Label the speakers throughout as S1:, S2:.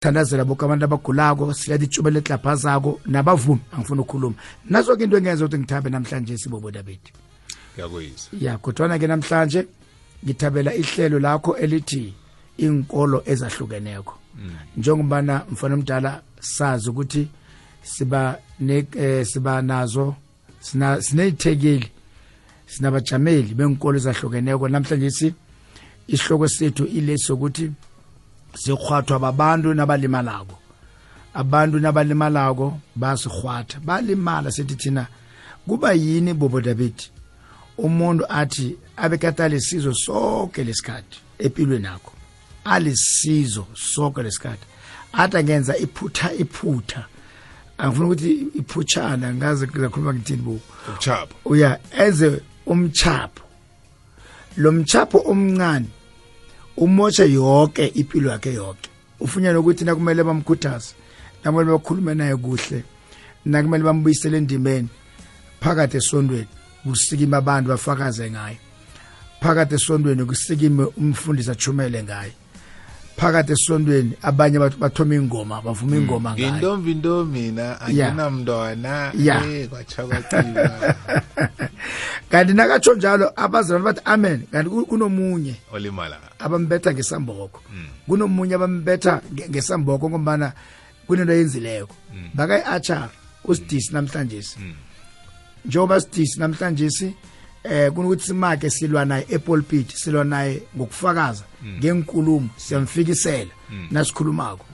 S1: thandazela boke abantu abagulako siletha itshubela etlabhazako nabavumi angifuna ukukhuluma. Nazo-ke into engenza ukuthi ngithabe namhlanje siboboda bethu
S2: ngiyakuyisa
S1: ya kodwana-ke namhlanje ngithabela ihlelo lakho elithi inkolo ezahlukeneko. Njengobana mfana omdala sazi ukuthi siba ne eh, siba nazo sina sineyithekeli sinabajameli benkolo ezahlukeneko. Namhlanje si isihloko sethu ilesi sokuthi sikhwathwa babantu nabalimalako. Abantu nabalimalako basirhwatha balimala sithi thina kuba yini boboda david? Umuntu athi abekade alisizo sonke lesikhathi empilweni yakho. Alisizo sonke lesikhathi. Athi angenza iphutha iphutha. Angifuna ukuthi iphutshana ngaze ngizakhuluma ngithini bo uya enze umchapho lo mchapho omncane umosha yonke impilo yakhe yonke. Ufunyana ukuthi nakumele bamkhuthaze nakumele bakhulume naye kuhle nakumele bambuyisele endimeni. Phakathi esondweni kusikima abantu bafakaze ngaye. Phakathi esondweni kusikime umfundisi achumele ngaye. Phakathi esondweni abanye bat- bathoma ingoma bavuma ingoma ngaye
S2: intombi into mina anginamntwana.
S1: Ya.
S2: eh kwatsha kwaciwa
S1: kanti nakatsho njalo abazalwane bathi amen. Kanti ku- kunomunye
S2: olimala.
S1: abambetha ngesamboko. Kunomunye abambetha nge- ngesamboko ngombana kunento yenzileko bakayi-achar usidisi namhlanje njengoba sidisi namhlanje eh kunokuthi simake silwa naye epulpit silwa naye ngokufakaza ngenkulumo siyamfikisela nasikhulumako.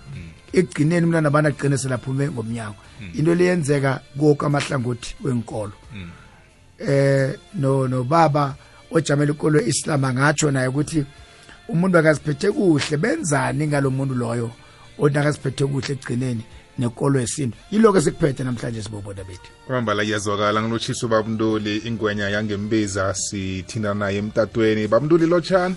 S1: Ekugcineni umntwana bana agcine selaphume ngomnyango. Into leyenzeka konke amahlangothi wenkolo. Eh no no baba ojamela ikolo yeislam angatsho naye ukuthi umuntu akaziphethe kuhle benzani ngalomuntu loyo othi akaziphethe kuhle ekugcineni? Nekolo yesintu. Yiloko esikuphethe namhlanje siboboda bethu.
S2: Kwambala iyazwakala ngilotshisa ubabunduli ingwenya yangembiza sithinda naye emtatweni. Babunduli lotshani?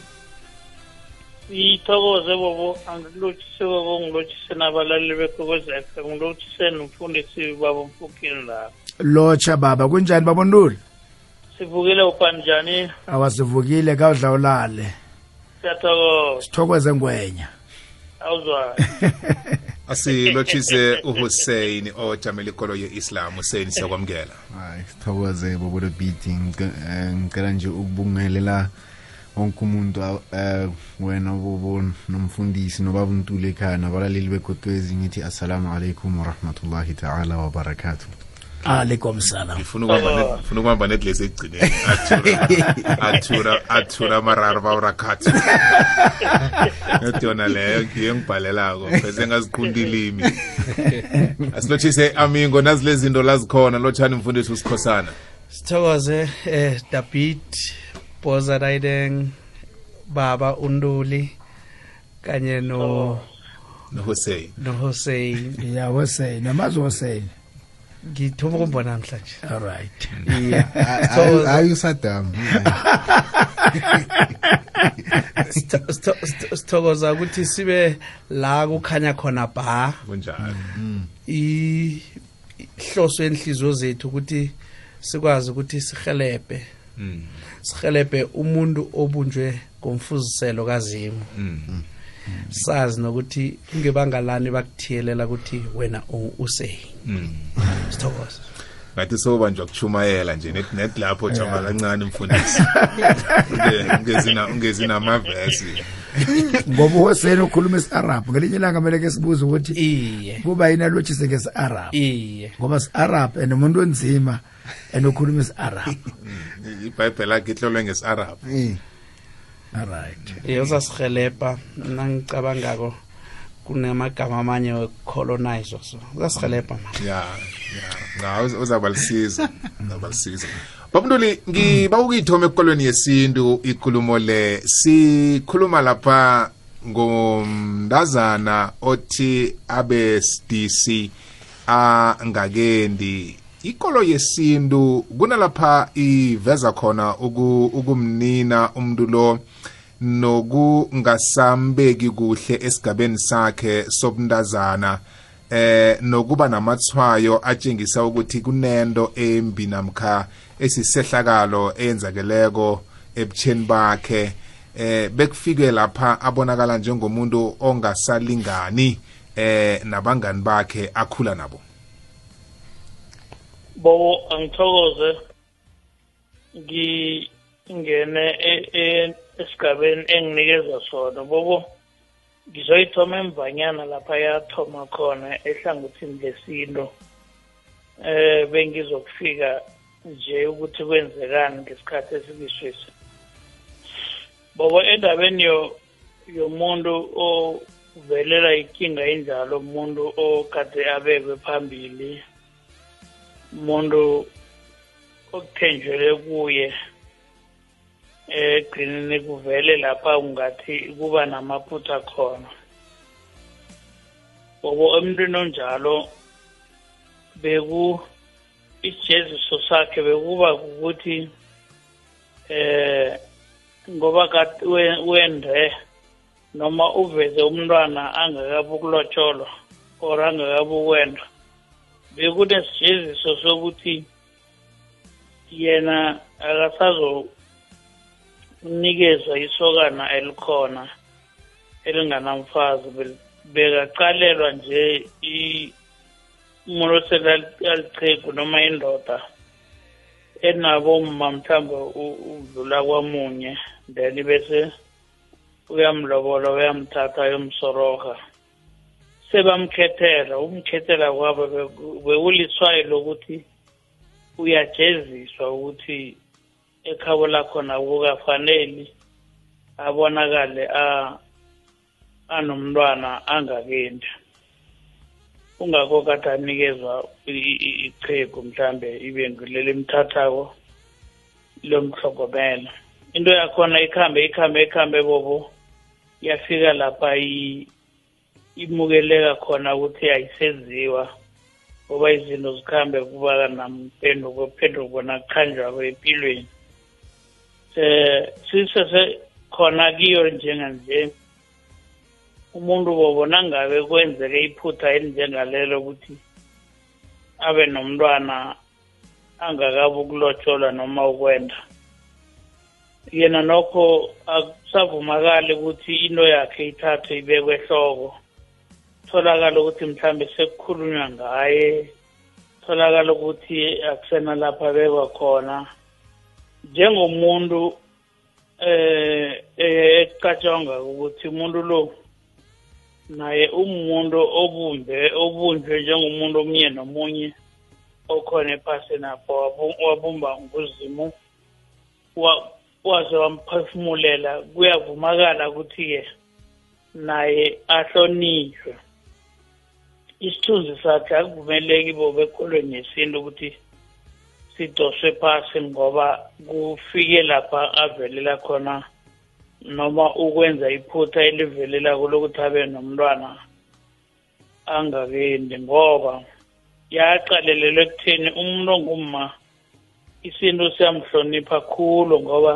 S3: Ithokoze bobo. Angilotshise bobo. Ngilotshise nabalaleli bekwekwezekhe ngilotshise nomfundisi baba mfukini la.
S1: Lotsha baba. Kunjani babonduli
S3: sivukile upanjani
S1: awasivukile kawudla ulale.
S3: Siyathokoza.
S1: Sithokoze ngwenya.
S3: Awuzwayo
S2: asilotshise uhussein ojamela ikolo ye-islam. Hussein siyakwamukela.
S4: Hayi sithokoze bobodo beat ngicela nje ukubungelela wonke umuntu um wena bobo nomfundisi nobaba untule ekhaya nabalaleli begokwezi ngithi assalamu alaikum warahmatullahi taala wabarakatuh
S1: alaikum salam.
S2: Ngifuna ukuhamba net- ngifuna ukuhamba netlesi ekugcineni. Athura athura athura amararo bawurakhathu yona leyo ngiyo engibhalelako. Pheze ngaziqunda ilimi. Asilotshise amingo nazi lezi zinto lazikhona lotshani mfundisi usikhosana.
S5: Sithokoze eh David Boza Raideng Baba Unduli kanye no
S2: nohussein
S5: no Hussein
S1: ya hossein namazi hossein
S5: ngithoma ukumbona namhlanje.
S1: Alright
S5: Sithokoze.
S4: hayi usadam
S5: Sitho- sitho- sitho- sithokoza ukuthi sibe la kukhanya khona ba
S2: kunjalo.
S5: Ihloso enhliziyo zethu ukuthi sikwazi ukuthi sihelebhe
S2: Mm,
S5: sihelebhe umuntu obunjwe ngomfuziselo kazimu.
S2: Mm.
S5: Sazi nokuthi kungebangalani bakuthiyelela ukuthi wena useyi
S2: Mm.
S5: sithokoza.
S2: Ngathi sobanjwa kuchumayela nje net net lapho jama kancane mfundisi Unge- ungezina ungezina amavesi
S1: ngoba uhossein ukhuluma isi-arabhu ngelinye ilanga kumele ke sibuze ukuthi
S5: iye.
S1: kuba yini alotshise ngesi-arabhu?
S5: Iye.
S1: Ngoba si-arabhu and umuntu onzima and ukhuluma isi-arabhu.
S2: Ibhayibheli akhe ihlolwe ngesi-arab
S1: alright
S5: iye uzasihelebha nangicabangako kunamagama amanye we-colonizer so uzasihelebha man.
S2: Ya ya. Nga uz- uzaba lisiza uzaba lisiza babunduli ngiba ukuyithoma ekukolweni yesintu ikulumo le. Sikhuluma lapha ngomndazana othi abesidisi angakendi. Ikolo yesintu kunalapha iveza khona uku- ukumnina umuntu lo. Nokungasambeki kuhle esigabeni sakhe sobuntazana eh nokuba namathwayo atshengisa ukuthi kunento embi namkha esisehlakalo eyenzakeleko ebutsheni bakhe. Eh bekufike lapha abonakala njengomuntu ongasalingani eh nabangani bakhe akhula nabo.
S3: Bobo angithokoze. Ngingene e- e- esigabeni enginikeza sona. Bobo ngizoyithoma emvanyana lapha yathoma khona ehlangothini lesinto eh bengizokufika nje ukuthi kwenzekani ngesikhathi esikiswesi bobo endabeni yo yomuntu ovelela inkinga enjalo umuntu okade abekwe phambili umuntu okuthenjelwe kuye egcinini kuvele lapha ungathi kuba namaphutha khona. Ngoba emntwini onjalo beku isijeziso sakhe bekuba ukuthi eh ngoba wende noma uveze umntwana angakabi ukulotsholwa or angakabi ukwenda bekunesjeziso sokuthi yena akasazonikeza isokana elikhona elinganamfazi. Bekaqalelwa nje umuntu oselalichegu noma indoda enabo mma mhlawumbe udlula kwamunye then bese uyamlobola uyamthatha uyomsoroha sebamkhethela umkhethela kwabo bekuliswayo lokuthi uyajeziswa ukuthi ekhabo lakhona kukafaneli abonakale anomntwana angakendi. Kungakho kade anikezwa ichegu mhlambe ibe ngileli mthathako lomhlogomela into yakhona ikhambe ikhambe ikhambe bobo. Yafika lapha imukeleka khona ukuthi ayisenziwa ngoba izinto zikhambe kuba nampenduko phenduko bona kuqhanjwako empilweni. Um sisese khona kiyo njenganje umuntu bobona ngabe kwenzeke iphutha elinjengalelo ukuthi abe nomntwana angakabi ukulotsholwa noma ukwenda. Yena nokho akusavumakali ukuthi into yakhe ithathwe ibekwe ehloko. Tholakala ukuthi mhlambe sekukhulunywa ngaye. Tholakala ukuthi akusena lapha bekwa khona. Njengomuntu eh ecatshanga ukuthi umuntu lo naye umuntu obumbe obunjwe njengomuntu omunye nomunye okhona ephasini apho wabumba nguzimu waze wamphefumulela kuyavumakala ukuthi-ke naye ahlonishwe. Isithunzi sakhe akuvumeleki bobe ekolweni yesintu ukuthi sidoswe phasi ngoba kufike lapha avelela khona noma ukwenza iphutha elivelela kulokuthi abe nomntwana angakendi ngoba yaqalelelwe ekutheni umuntu ongumma isintu siyamhlonipha khulu ngoba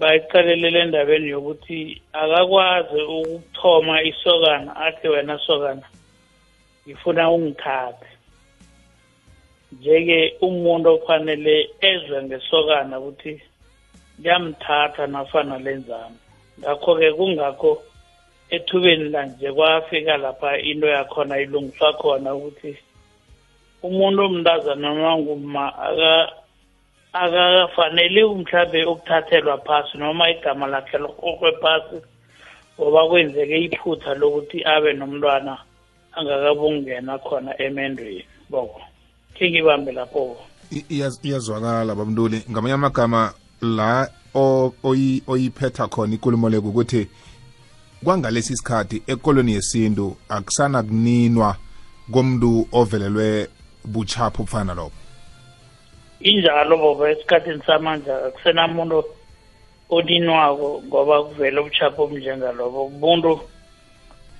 S3: bayiqalelele endabeni yokuthi akakwazi ukuthoma isokana athi wena sokana ngifuna ungithathe. Nje-ke umuntu ofanele ezwe ngesokana ukuthi liyamthatha nafana lenzani. Ngakho-ke kungakho ethubeni lanje kwafika lapha into yakhona ilungiswa khona ukuthi umuntu omntazana noma nguma akafanele mhlawumbe ukuthathelwa phasi noma igama lakhe lirhorhwe phasi ngoba kwenzeke iphutha lokuthi abe nomntwana angakabungena khona emendweni. Boko. Khe ngibambe lapho.
S2: Iyazwakala babantuli ngamanye amagama la oyiphetha khona ikulumo le ukuthi kwangalesi sikhathi ekolweni yesintu akusana kuninwa komuntu ovelelwe buchapho obufana lobo
S3: injalo boba esikhathini samanje akusenamuntu oninwako ngoba kuvele ubuchapho obunjengalobo umuntu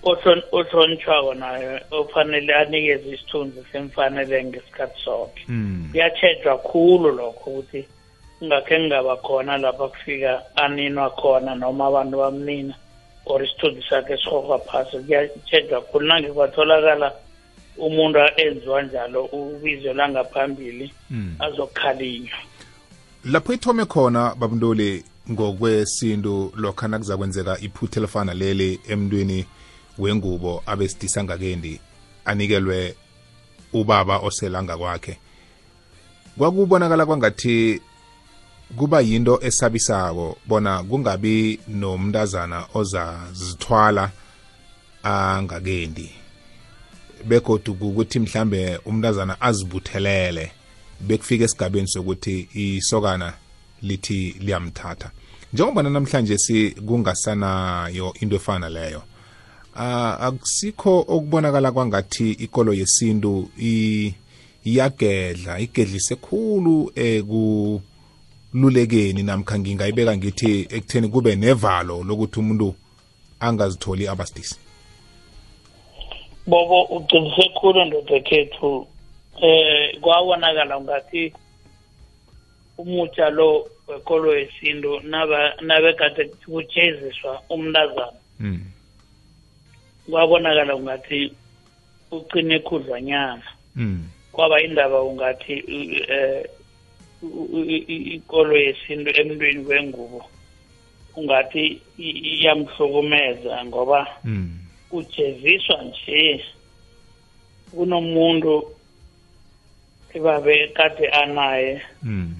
S3: ohlonitshwako naye ofanele anikeze isithunzi semfanele ngesikhathi sonke. Kuyatshejwa khulu lokho ukuthi kungakhe ngingaba khona lapha kufika aninwa khona noma abantu bamnina or isithunzi sakhe sihorhwa phasi. Kuyatshejwa khulu. Nange kwatholakala umuntu enziwa njalo ubizo langaphambili azokukhalinywa.
S2: Lapho ithome khona babundoli ngokwesintu lokha nakuza kwenzeka iphutha elifana leli emntwini wengubo abesidisa ngakendi anikelwe ubaba oselanga kwakhe. Kwakubonakala kwangathi kuba yinto esabisako bona kungabi nomntazana ozazithwala angakendi begodu kukuthi mhlambe umntazana azibuthelele bekufika esigabeni sokuthi isokana lithi liyamthatha. Njengoba namhlanje si kungasanayo into efana leyo akusikho okubonakala kwangathi ikolo yesintu iyagedla igedlise khulu ekululekeni namkha ngingayibeka ngithi ekutheni kube nevalo lokuthi umuntu angazitholi abasidisi
S3: bobo uqinise khulu ndoda khethu. Eh kwabonakala ngathi umutsha lo wekolo yesintu nabekade kujeziswa umntazana.
S2: Mm.
S3: Kwabonakala ungathi ucine khudlwanyana
S2: mm.
S3: kwaba indaba ungathi eh ikolo yesintu emntwini wengubo ungathi iyamhlukumeza ngoba
S2: mm.
S3: ujeziswa nje kunomuntu ebabe kade anaye
S2: mm.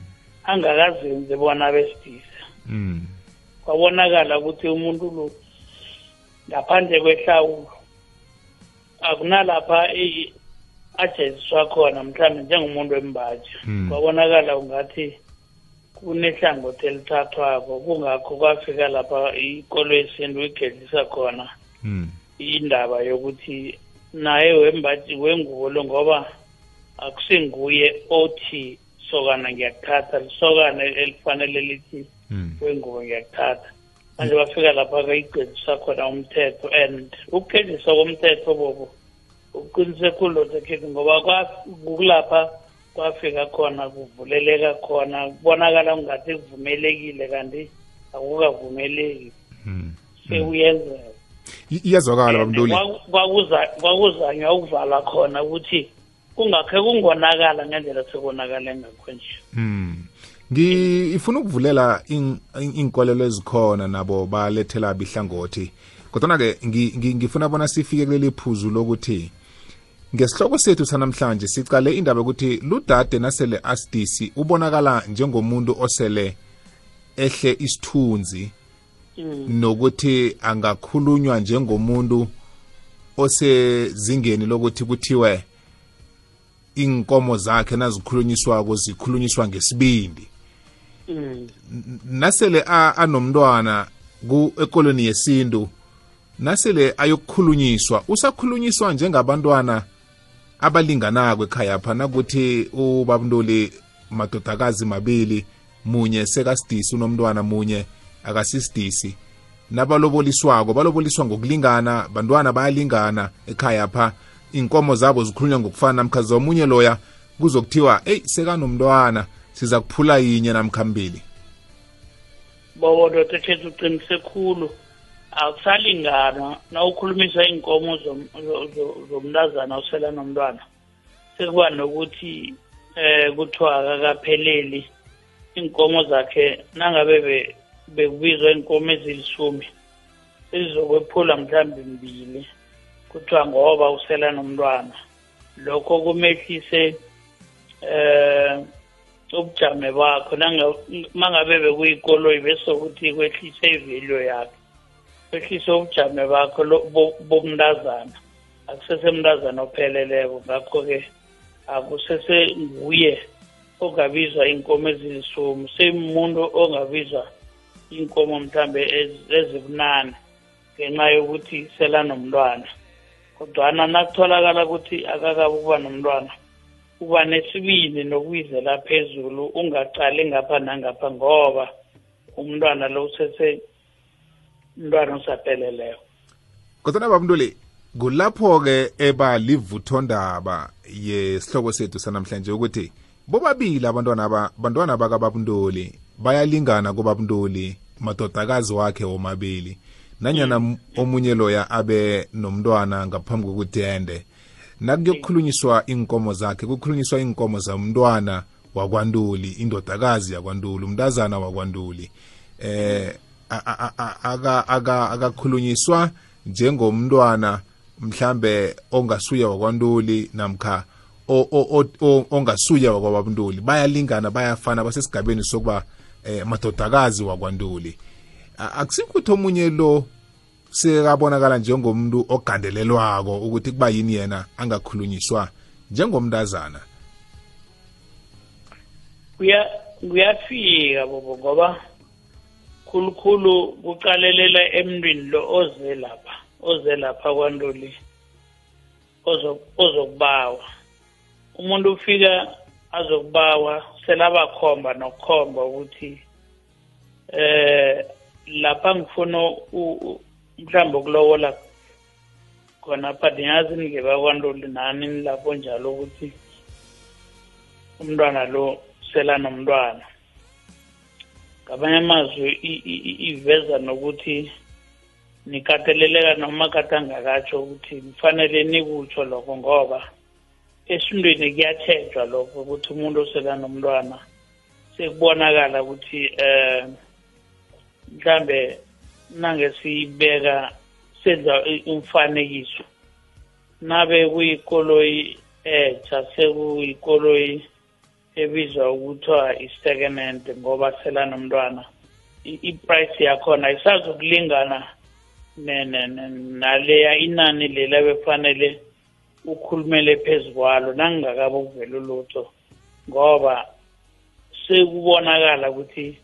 S3: angakazenzi bona besidisa
S2: mm.
S3: kwabonakala ukuthi umuntu lo ngaphandle kwehlawulo akunalapha ajeziswa khona mhlawumbe njengomuntu wembaji
S2: Mm.
S3: kwabonakala ungathi kunehlangothi elithathwako kungakho kwafika lapha ikolo yesintu igedlisa khona
S2: mm.
S3: indaba yokuthi naye wembaji wengubo lo ngoba akusinguye othi sokana ngiyakuthatha lisokana elifanele lithi
S2: mm.
S3: wengubo ngiyakuthatha manje bafika lapha kayigcedisa khona umthetho and ukugediswa komthetho bobo uqinise khulu lotekhethi ngoba kwa- kulapha kwafika khona kuvuleleka khona kubonakala kungathi kuvumelekile kanti akukavumeleki
S2: mm.
S3: sekuyenzeka
S2: iyazwakala
S3: kwakuza- kwakuzanywa ukuvala khona ukuthi kungakhe kungonakala ngendlela sekonakale ngakho nje
S2: Mm. Ngifuna ukuvulela in- in- inkolelo ezikhona nabo balethela bihlangothi kodwa ke ngi- ngi- ngifuna bona sifike kuleli phuzu lokuthi ngesihloko sethu sanamhlanje sicale indaba yokuthi ludade nasele asidisi ubonakala njengomuntu osele ehle isithunzi nokuthi angakhulunywa njengomuntu osezingeni lokuthi kuthiwe inkomo zakhe nazikhulunyiswako zikhulunyiswa ngesibindi
S3: Mm.
S2: Nasele a- anomntwana ku ekoloni yesintu nasele ayokukhulunyiswa. Usakhulunyiswa njengabantwana abalinganako ekhaya pha nakuthi ubabntuli madodakazi mabili munye sekasidisi unomntwana munye akasisidisi nabaloboliswako baloboliswa ngokulingana bantwana bayalingana ekhaya pha. Inkomo zabo zikhulunywa ngokufana namkha zomunye loya kuzokuthiwa eyi sekanomntwana siza kuphula yinye namkha mbili?
S3: Bobo ndoda khetha uqinise khulu. Akusalingana na ukhulumisa iy'nkomo zom- zo- zo- zomntazana osela nomntwana sekuba nokuthi eh kuthiwa akakapheleli iy'nkomo zakhe nangabe be- bekubizwa iy'nkomo ezilisumi sezizokwephula mhlawumbe mbili kuthiwa ngoba usela nomntwana. Lokho kumehlise eh ubujame bakho mangabe bekuyikoloyi besokuthi kwehlise ivalue yakhe. Kwehlise ubujame bakho bomntazana. Akusese mntazana opheleleko ngakho-ke akusese nguye ongabizwa inkomo ezilisumi semuntu ongabizwa inkomo mhlambe ez- ezibunane ngenxa yokuthi sela nomntwana kodwana nakutholakala ukuthi akakabi ukuba nomntwana uba nesibindi nokuyizela phezulu ungaqali ngapha nangapha ngoba umntwana lo usese umntwana osapheleleyo
S2: kodwa babantuli kulapho-ke eba livuthondaba yesihloko sethu sanamhlanje ukuthi bobabili abantwana aba bantwana bakababundoli bayalingana kubabundoli madodakazi wakhe womabili. Nanyana m- omunye loya abe nomntwana ngaphambi kokudende nakuyokukhulunyiswa inkomo zakhe kukhulunyiswa inkomo zamntwana wakwantuli indodakazi yakwantuli umntazana wakwantuli eh a- a- a- aka- aka- akakhulunyiswa njengomntwana mhlambe ongasuya wakwantuli namkha o- o- o- o- ongasuya wakwabantuli bayalingana bayafana basesigabeni sokuba eh, madodakazi wakwantuli A- akusikho ukuthi omunye lo sekabonakala njengomuntu ogandelelwako ukuthi kuba yini yena angakhulunyiswa njengomntazana.
S3: Kuya kuyafika bobo ngoba khulukhulu kuqalelela emntwini lo oze lapha oze lapha kwantoli ozo- ozokubawa. Umuntu ufika azokubawa selabakhomba nokukhomba ukuthi eh lapha ngifuna mhlawumbe ukulobola khona apha ndingazi ningeba nani lapho njalo ukuthi umntwana lo selanomntwana ngamanye amazwi iveza nokuthi nikateleleka noma kade angakatsho ukuthi kufanele nikutsho lokho ngoba esintwini kuyatshejwa lokho ukuthi umuntu oselanomntwana sekubonakala ukuthi eh mhlambe nange siyibeka senza umfanekiso. Nabe kuyikoloyi etsha sekuyikoloyi ebizwa ukuthiwa i-second hand ngoba selanomntwana i-price yakhona isazokulingana naleya inani lela befanele ukhulumele phezu kwalo nangingakabe ukuvela ulutho. Ngoba sekubonakala ukuthi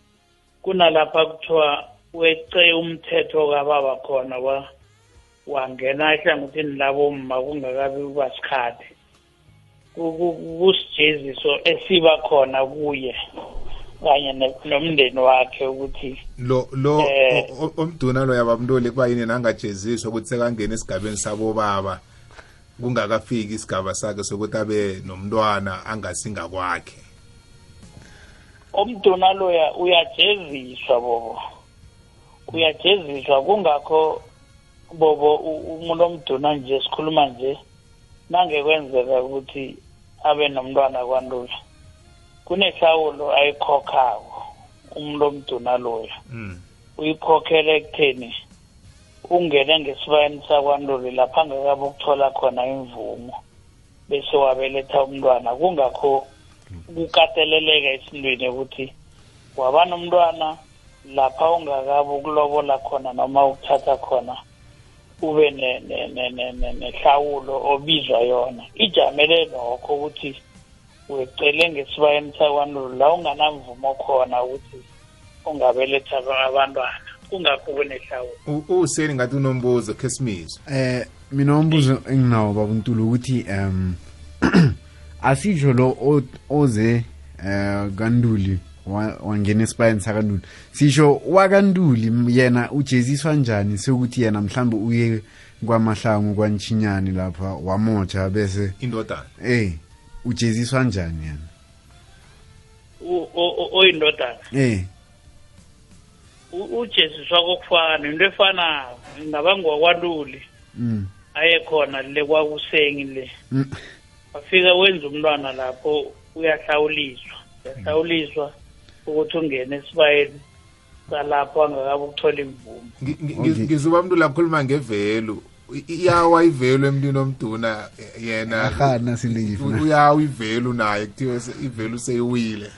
S3: kunalapha kuthiwa weqe umthetho kababa khona wa wangena ehlangothini labomma kungakabi kuba sikhathi Ku- ku- kusijeziso esiba khona kuye kanye nomndeni wakhe ukuthi
S2: lo lo
S3: Eh.
S2: omduna lo yabamntuli kuba yini nangajeziswa ukuthi sekangena esigabeni sabobaba kungakafiki isigaba sakhe sokuthi abe nomntwana angasingakwakhe
S3: umduna loya uyajeziswa bobo uyajeziswa kungakho bobo umuntu omduna nje sikhuluma nje nangekwenzeka ukuthi abe nomntwana kwantula kunehlawulo ayikhokhako umuntu omduna loya.
S2: Mm.
S3: uyikhokhela ekutheni ungene ngesibayeni sakwantuli lapha angakabe ukuthola khona imvumo bese wabeletha umntwana. Kungakho kukateleleka esintwini ukuthi waba nomntwana lapha ungakabe ukulobola khona noma ukuthatha khona ube ne- ne- ne- ne- ne- nehlawulo obizwa yona. Ijamele nokho ukuthi wecele ngesibayeni sakwantuli la unganamvumo khona ukuthi ungabeletha abantwana kungakho kunehlawulo
S2: useni ngathi unombuzo khe simizwe
S4: eh mina umbuzo enginawo babuntulu ukuthi um asisho lo o- oze eh kanduli wangena esibayeni sakanduli sisho wakanduli yena ujeziswa njani? Sekuthi yena mhlambe uye kwamahlangu kwanchinyani lapha wamoja bese
S2: indodana.
S4: Eh ujeziswa njani yena?
S3: U- o- o- oyindodana
S4: eh.
S3: Ujeziswa kokufana into efanayo ingaba ngwakwantuli
S4: mm.
S3: Aye khona le kwakusengi le.
S4: Mm.
S3: wafika wenza umntwana lapho uyahlawuliswa. Uyahlawuliswa. Ukuthi ungene esibayeni salapho angakabe ukuthola imvumo
S2: ngizuba mntu lakhuluma ngevelu. Iyawa ivelu emntwini omduna eh, yena uyawa ivelu naye kuthiwe ivelu seyiwile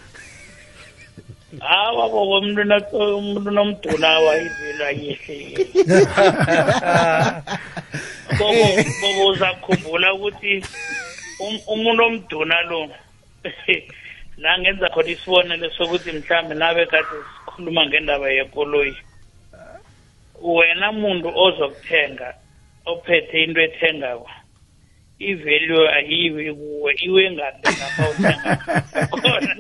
S3: hawa umuntu na- umuntu nomduna wayivelo ayehle bobo bobo uzakhumbula ukuthi um- umuntu omduna lo la ngenza khona isibonelo sokuthi mhlambe nabe kade sikhuluma ngendaba yekoloyi wena muntu ozokuthenga ophethe into ethengako ivalue ayiwi kuwe iwe ngale lapha uthenga khona.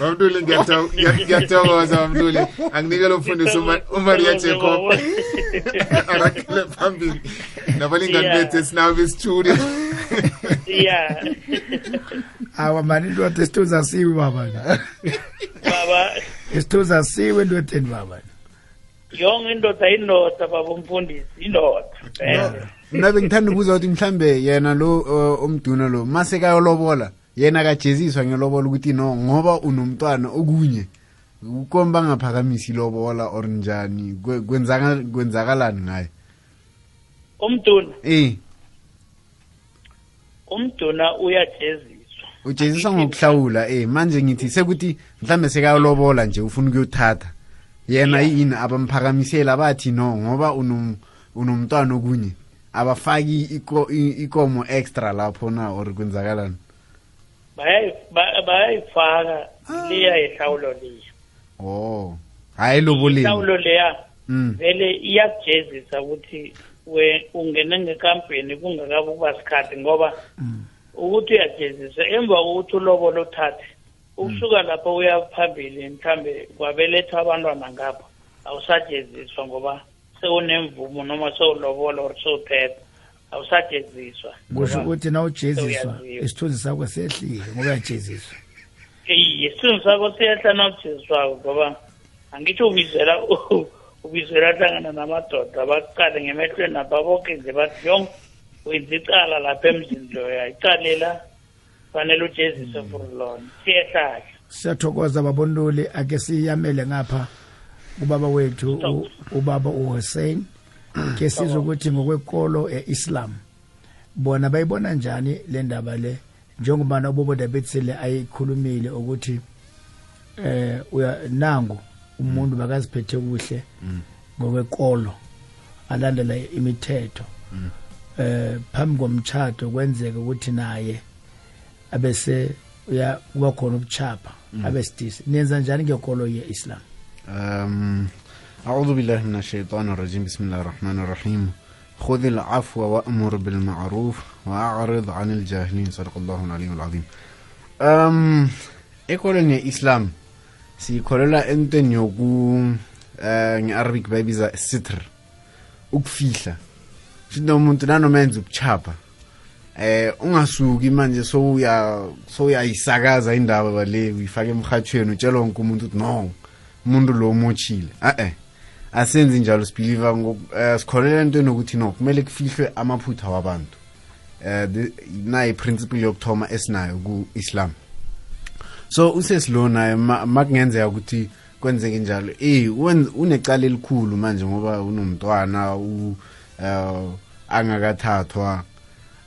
S2: Bamntuli ngiyatho- ngiya- ngiyathokoza bamntuli anginikele umfundisi Uma- umaria jacob. Arakele phambili. Nabalingani
S3: Yeah.
S2: bethu esinabo isitudio
S3: ya
S1: awa mani indoda isithunzi asiwe baba.
S3: Baba.
S1: Isithunzi asiwe endodeni baba
S3: yonke indoda indoda baba umfundisi indoda.
S4: Mina bengithanda ukubuza ukuthi mhlambe yena lo omduna lo mase kayolobola yena kajeziswa ngelobola ukuthi no ngoba unomntwana okunye ukomba bangaphakamisi ilobola or njani Kwe- kwenzaka- kwenzakalani ngayo
S3: umduna?
S4: Eh.
S3: Umduna uyajeziswa.
S4: Ujeziswa ngokuhlawula eh manje ngithi sekuthi mhlambe sekayolobola nje ufuna ukuyothatha. Yena yini? Abamphakamisela bathi no ngoba unom unomntwana okunye. Abafaki ikomo extra lapho na or kwenzakalani?
S3: Bayayi- ba- bayayifaka liya ihlawulo liya.
S4: Oh. Hayi loboleni
S3: ihlawulo leya
S4: mm.
S3: vele iyakujezisa ukuthi we ungene ngekampeni kungakabi ukuba sikhathi ngoba ukuthi uyajeziswa emva kokuthi ulobola uthathe ukusuka lapho uya phambili mhlambe kwabelethwa abantwana ngapho. Awusajeziswa ngoba sewunemvumo noma sewulobola or sewuthetha awusajeziswa.
S1: Kusho ukuthi na ujeziswa isithunzi sakho sehlile ngoba uyajeziswa.
S3: Iye isithunzi sakho siyehla nawujeziswako ngoba angitsho ubizela ubizela hlangana namadoda bakuqale ngemehlweni apha boke nje bathi yong wenza icala lapha emzini loya icalela fanele ujeziswe for lona. Siyehlahla
S1: siyathokoza babonduli ake siyamele ngapha ubaba wethu ubaba uHussein ke sizwe ukuthi ngokwekolo eIslam bona bayibona njani le ndaba le? Njengoba ubobo Dabetsile ayikhulumile ukuthi eh uya nangu umuntu bakaziphethe kuhle ngokwekolo alandela imithetho. Eh phambi komtchado kwenzeka ukuthi naye abese uya kuba khona ubuchapha abesidisi niyenza njani ngekolo ye-islam
S4: um أعوذ بالله من الشيطان الرجيم بسم الله الرحمن الرحيم خذ العفو وأمر بالمعروف وأعرض عن الجاهلين صدق الله العلي العظيم um ekolweni ye-islam sikholelwa entweni yoku uh, nge-arabic bayibiza sitr ukufihla shito umuntu nanoma enza ubuchapha eh ungasuki manje sowuya sowuyayisakaza indaba le uyifake emhathweni utshela wonke umuntu ukuthi no umuntu lo umochile eh asenzi njalo sibelieve sikholela into enokuthi no kumele kufihlwe amaphutha wabantu. Um nayi principle yokuthoma esinayo ku-islam. So usesilo naye ma- makungenzeka ukuthi kwenzeke njalo. Eh unecala elikhulu manje ngoba unomntwana u eh, angakathathwa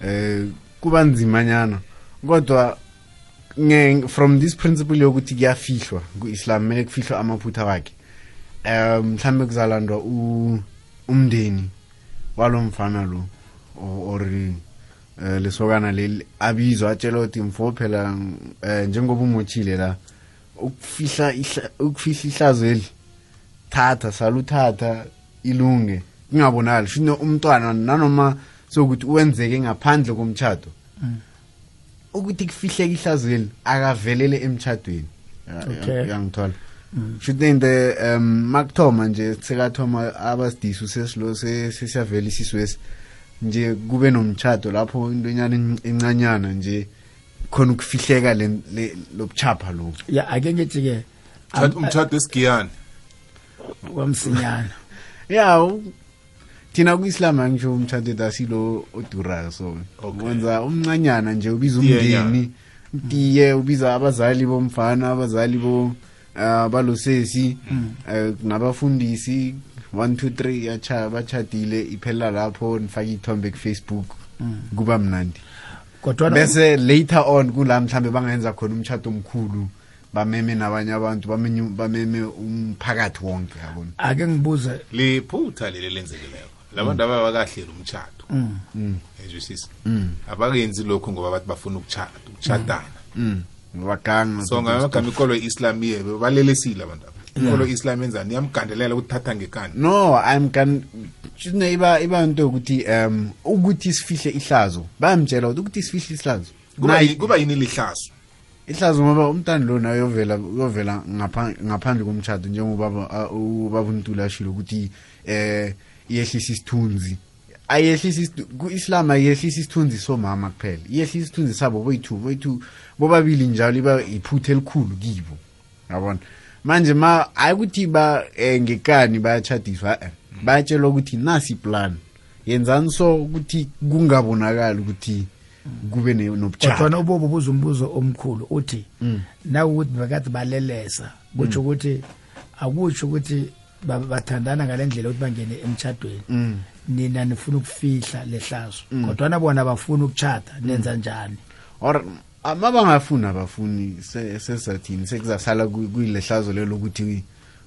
S4: eh kuba nzimanyana. Kodwa nge from this principle yokuthi kuyafihlwa ku-islam kumele kufihlwe amaphutha wakhe um mhlambe kuzalandwa umndeni walo mfana lo or eh, lesokana leli abizwa atshelwa ukuthi mfo phela eh, njengoba umochile la ukufihla ihla- ukufihla ihlazo eli thatha saluthatha ilunge kungabonakali. Shino umntwana nanoma sokuthi uwenzeke ngaphandle komtchado ukuthi kufihleke ihlazweni akavelele emtchadweni yangithola should into um makuthoma nje sekathoma abasidisi sesilo se- sesiyavela isiswesi nje kube nomtchado lapho intonyana en- encanyana nje khona ukufihleka le le- lobuchapha lo.
S1: Ya ake ngithi-ke
S2: Umtjhado- umtjhado esigiyani
S1: kwamsinyana
S4: ya u- thina ku-islam angisho umtshado dasilo odurayo so
S2: Okay.
S4: wenza umncanyana nje ubiza umndeni. tiye ubiza abazali bomfana abazali bo uh, balosesi uh, nabafundisi. 1 2 3 yacha bachadile iphela lapho nifake ithombe ku-facebook. Kuba mnandi.
S1: Kodwa
S4: bese later on kula mhlambe bangenza khona umtshado omkhulu bameme nabanye abantu bameme umphakathi wonke yabona?
S1: Ake ngibuze.
S2: Liphutha leli lenzekileyo labantu ababakahleli umtshado ezwisisa abakenzi lokho ngoba bathi bafuna ukuchata ukuchadana
S4: mm. Baganga
S2: so ngamagama ikolo ye-islam iye balelesile abantu aba. Ikolo ye-islam yenzani iyamgandelela ukuthi thatha ngekani.
S4: No i'm kan shine iba iba into ukuthi um ukuthi sifihle ihlazo bayamtshela ukuthi ukuthi sifihle ihlazo.
S2: Kuba
S4: Nayi-
S2: yi- kuba yini lihlazo?
S4: Ihlazo ngoba umntana lo naye uyovela uyovela ngapha- ngaphandle komtshado njengobaba a- ubaba untula ashilo ukuthi eh iyehlisa isithunzi. Ayehlisa ku-islam ayehlisa isithunzi somama kuphela. Iyehlisa isithunzi sabo boyi-two boyi-two bobabili njalo iba iphutha elikhulu kibo. Yabona? Manje ma hayi ukuthi ba eh, ngekani bayachadiswa eh bayatshelwa ukuthi nasi plan yenzani so ukuthi kungabonakali ukuthi kube ne- nobuchaka
S1: kodwana ubobo buza umbuzo omkhulu uthi nakuthi bekade balelesa kutsho ukuthi akutsho ukuthi bathandana ngale ndlela ukuthi bangene emtshadweni nina nifuna ukufihla lehlazo. Kodwana bona bafuna ukuchata nenza njani?
S4: Or ama bangafuni abafuni se- sesathini sekuzasala ku- kuyilehlazo lelo ukuthi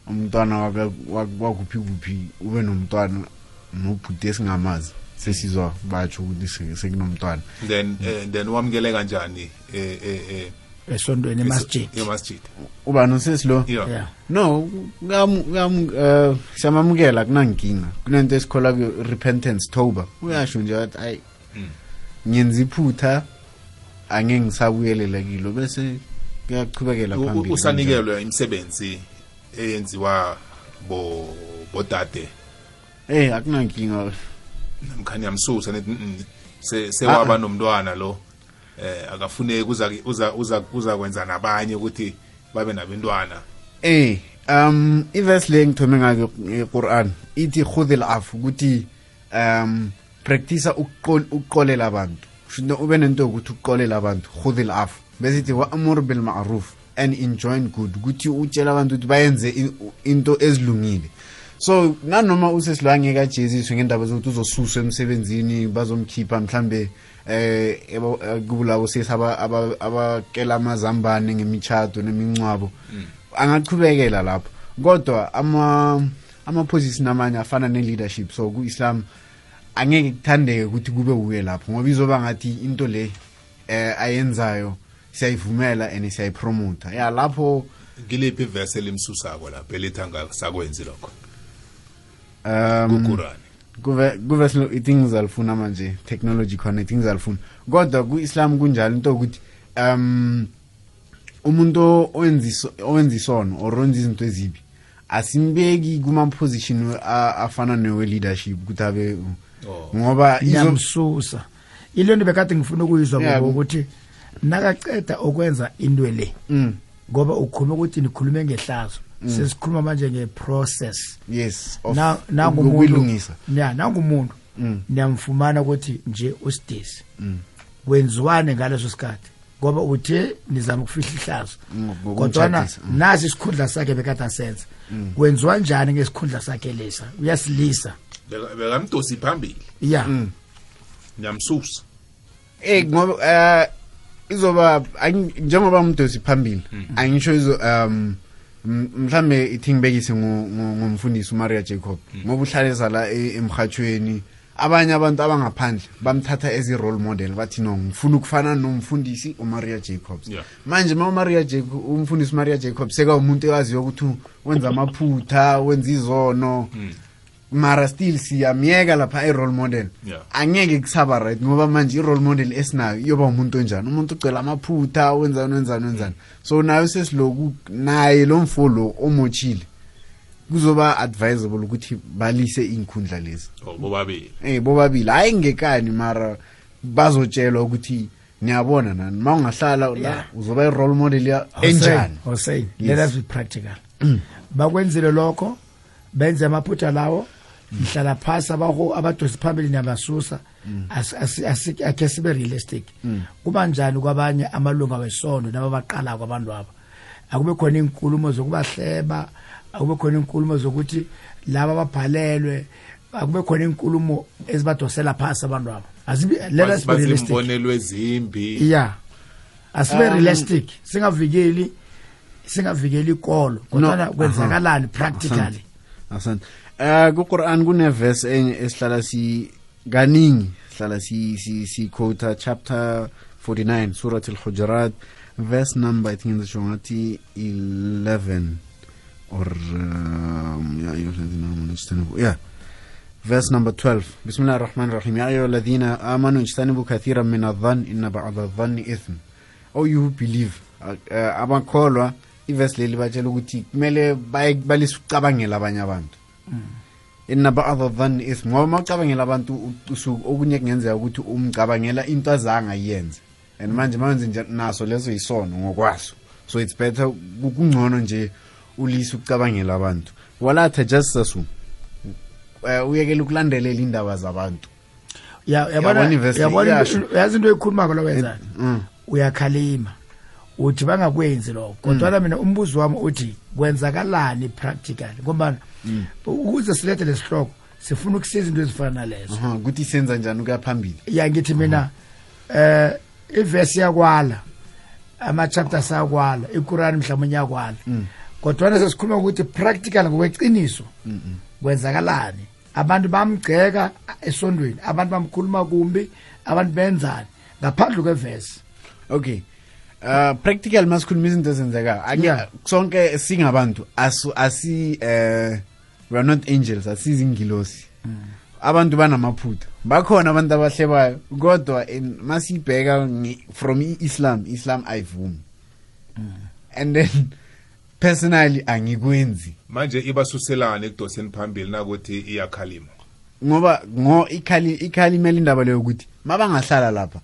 S4: umntwana waka- wak- wakuphi kuphi ube nomntwana nobhuti esingamazi sesizwa batsho ukuthi se- sekunomntwana.
S2: Then eh, then wamukele kanjani eh eh eh
S1: esontweni emasjid
S2: emasjid
S4: uba nosesilo
S2: yeah.
S1: Yeah.
S4: No ngam- eh, siyamamukela kunankinga. Kunento esikhola kuyo repentance toba. Uyasho nje wathi ayi ngenza iphutha angeke ngisabuyelela kilo. Bese
S2: u-
S4: phambili
S2: usanikelwe imisebenzi eyenziwa bo bodade.
S4: Eh akunankinga.
S2: Namkhani yamsusa "Mm, se sewaba nomntwana lo. Eh akafuneki uza uza uza uzakwenza nabanye ukuthi babe nabantwana
S4: eh um iverse le ngithome ngayo eQuran ithi khudhil af ukuthi um practice ukuqolela abantu. Shouldn't ube nento ukuthi ukuqolela abantu. Khudhil af bese ithi wa'mur bil ma'ruf and enjoin good. Ukuthi utshela abantu ukuthi bayenze into ezilungile. So nanoma usesilwange kajeziswe ngendaba zokuthi uzosuswa emsebenzini bazomkhipha mhlambe eh eh, kulabo sesaba aba- abakela amazambane ngemichado nemincwabo angachubekela lapho. Kodwa ama ama-position amanye afana ne-leadership so ku-islam angeke kuthandeke ukuthi kube uye lapho ngoba izoba ngathi into le eh ayenzayo siyayivumela and siyayipromota ya lapho
S2: ngiliphi ivesi elimsusako lapho elithi angasakwenzi lokho?
S4: Um
S2: kuqurani
S4: kuve kuve silo ithi ngizalifuna manje technology khona ithi ngizalifuna kodwa ku-islam kunjalo into ukuthi um umuntu owenza owenza isono or owenza izinto ezibi asimbeki kuma-position a- afana newe-leadership ukuthi abe
S2: Oh.
S4: ngoba izo
S1: ngiyamsusa. Ile nto bekade ngifuna ukuyizwa
S4: Yeah,
S1: bobo
S4: ku-
S1: ukuthi nakaceda okwenza into le
S4: mm,
S1: ngoba ukhulume ukuthi nikhulume ngehlazo. Sesikhuluma manje nge-process
S4: yes
S1: nangumuntu ya nangumuntu
S4: Mm.
S1: niyamfumana ukuthi nje usidisi.
S4: Mm.
S1: kwenziwane ngaleso sikhathi? Ngoba uthe nizama ukufihla ihlazo. Kodwana
S4: mm.
S1: nasi isikhundla sakhe bekade asenza. Kwenziwa njani ngesikhundla sakhe lesa? Uyasilisa.
S2: Beka- bekamdosi phambili.
S1: Ya.
S2: Ngiyamsusa
S4: eh ngoba eh izoba njengoba umdosi phambili angisho izo um mhlambe ithi ngibekise ngo- ngo- ngomfundisi uMaria Jacob. Ngoba uhlaleza la e- emhathweni abanye abantu abangaphandle bamthatha as i role model bathi no ngifuna ukufana nomfundisi uMaria Jacobs
S2: Yeah.
S4: manje ma uMaria Jacob umfundisi uMaria Jacob seka umuntu ewaziyo ukuthi wenza amaphutha wenza izono mara still siyamyeka lapha i-role model.
S2: Yeah.
S4: angeke kusaba right ngoba manje i-role model esinayo iyoba umuntu onjani? Umuntu ugcwela amaphutha wenzani wenzani wenzani? So nayo sesiloku naye lo mfo lo omochile kuzoba advisable ukuthi balise iy'nkhundla lezi.
S2: Oh bobabili.
S4: Eh bobabili. Hayi ngekani mara bazotshelwa ukuthi niyabona nani? Ma ungahlala la
S1: Yeah.
S4: uzoba i-role model enjani? Yes.
S1: let us be practical. Bakwenzile lokho benze amaphutha lawo mhlala phasi abaho abadosi phambili niyabasusa Asi- asi- asi- akhe sibe realistic. Kuba njani kwabanye amalunga wesondo nababaqala kwabantu aba? Akube khona inkulumo zokubahleba akube khona inkulumo zokuthi laba ababhalelwe akube khona inkulumo ezibadosela phasi abantu aba. Asibe- let us be realistic.
S2: bazimbonelo ezimbi.
S1: Ya asibe
S4: Um,
S1: realistic. Singavikeli singavikeli ikolo kodwana kwenzakalani practically?
S4: Asante. Eh kuQuran kuneverse enye esihlala si kaningi sihlala si si si quote chapter 49 surah al-hujurat verse number i think ngisho ngathi 11 or um, ya ayyuhalladhina amanu ijtanibu yeah verse number 12 bismillahir rahmanir rahim ya ayyuhalladhina amanu ijtanibu kathiran min adh-dhann inna ba'dha adh-dhanni ithm oh you who believe uh, abakholwa iverse leli batshela ukuthi kumele baye- balise ukucabangela abanye abantu. Inna ba'dha dhanni ithm ngoba uma ucabangela abantu u- usuku okunye kungenzeka ukuthi umcabangela into azange ayenze. And manje mawenze nje naso leso yisono ngokwaso. So it's better ku- kungcono nje ulise ukucabangela abantu. Wala tajassasu uh, uyekela ukulandelela indaba zabantu.
S1: Ya-
S4: Yabona
S1: yabona
S4: ivesi
S1: yabona
S4: iyasho.
S1: into- yazi into eyikhulumako lo wenzani
S4: Mm.
S1: uyakhalima. Uthi bangakwenzi lokho. Kodwa mina umbuzo wami uthi kwenzakalani practically? Ngoba ukuze silethe lesihloko sifuna ukusiza into ezifana nalezo.
S4: Ukuthi senza njani ukuya phambili?
S1: Ya ngithi mina eh ivesi yakwala ama chapters akwala iQuran mhlawumbe yakwala kodwa sesikhuluma ukuthi practical ngokweqiniso kwenzakalani? Abantu bamgceka esondweni abantu bamkhuluma kumbi abantu benzani? Ngaphandle kwevesi
S4: okay uh practical masikhuluma izinto ezenzekayo. Sonke singabantu asi eh we are not angels asizingilosi. Abantu banamaphutha. Bakhona abantu abahlebayo kodwa in- masibheka ngi- from i-islam islam ayivumi. And then personally angikwenzi.
S2: Manje ibasuselane ekudoseni phambili nakuthi iyakhalima.
S4: Ngoba ngo ikhali ikhalimela indaba leyo ukuthi mabangahlala lapha.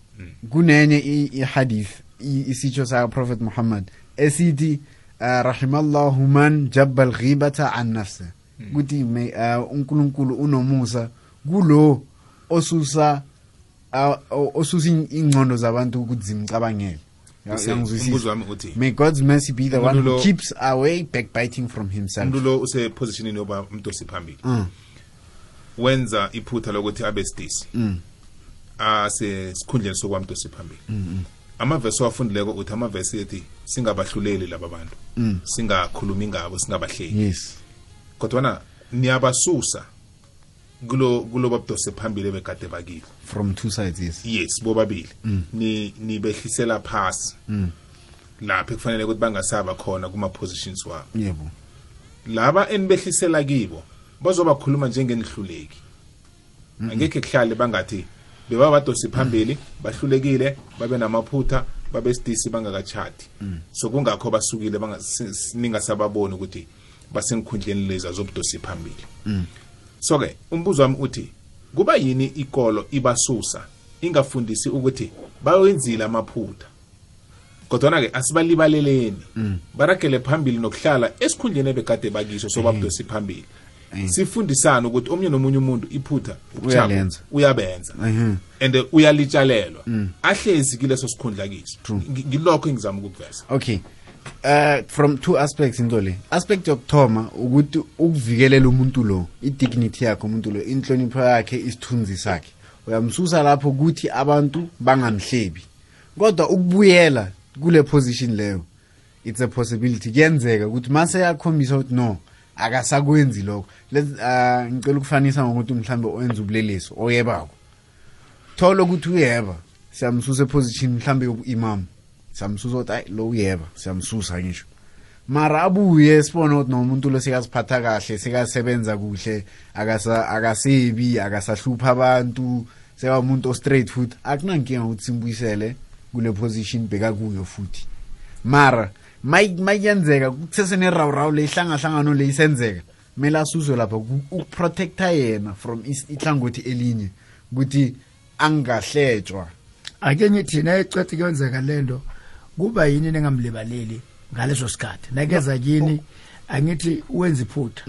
S4: Kunenye i- ihadith i- isitsho sa prophet muhammad esithi uh, rahimallahu man jabba alghibata an nafsi ukuthi may, uh, unkulunkulu unomusa kulo osusa uh, osusa in- ingcondo zabantu ukuthi zimcabangele. May god's mercy be the one who keeps away backbiting from himself.
S2: umuntu lo usepositionini yoba umdosi phambili.
S4: Mm.
S2: wenza iphutha lokuthi abe sidisi.
S4: Mm.
S2: asesikhundleni sokwa mdosi phambili amavesi owafundileko uthi amavesi ethi singabahluleli laba bantu. Singakhulumi ngabo singabahleki.
S4: Yes.
S2: Kodwana niyabasusa kulo kulo babudose phambili begade bakile
S4: from two sides yes.
S2: Yes bobabili. Ni nibehlisela phasi. Lapho kufanele ukuthi bangasaba khona kuma positions wabo.
S4: Yebo.
S2: Laba enibehlisela kibo bazobakhuluma njengenihluleki. Angekhe kuhlale bangathi bebabadosi phambili bahlulekile babe namaphutha babe sidisi bangakachati so kungakho basukile ningasababoni ukuthi basenkhundleni lezi azobudosi phambili. So ke umbuzo wami uthi kuba yini ikolo ibasusa ingafundisi ukuthi bayenzile amaphutha? Kodwana ke asibalibaleleni. Barakele phambili nokuhlala esikhundleni ebekade bakiso sobabudosi phambili. Sifundisane ukuthi omunye nomunye umuntu iphutha
S4: Uyalenza.
S2: uyabenza. And uyalitshalelwa. Ahlezi kileso sikhundla kiso. Ngilokho engizama ukukuveza.
S4: Okay. Uh from two aspects into le. Aspect yokuthoma ukuthi ukuvikelela umuntu lo i-dignity yakhe umuntu lo inhlonipho yakhe isithunzi sakhe. Uyamsusa lapho ukuthi abantu bangamhlebi. Kodwa ukubuyela kule position leyo it's a possibility. Kuyenzeka ukuthi mase yakhombisa ukuthi no akasakwenzi lokho. Uh, ngicela ukufanisa ngokuthi mhlambe owenza ubulelesi oyebako. Thola ukuthi uyeba siyamsusa eposition mhlambe yobu-imam. Siyamsusa ukuthi ayi lo uyeba siyamsusa ngisho mara abuye sibone ukuthi nomuntu lo sekaziphatha kahle sekasebenza kuhle akasa akasebi akasahlupha abantu sekamuntu o-straight futhi akunankinga ukuthi simbuyisele kule position bekakuyo futhi. Mara mayenzeka kusesenerawurawu le ihlangahlangano le isenzeka kumele asuswe lapha ku- ukuprotecta yena from ihlangothi elinye ukuthi angahletshwa
S1: ake ngithi nayicede kuyenzeka lento kuba yini ningamlibaleli ngaleso sikhathi? Nakeza kini angithi wenza iphutha.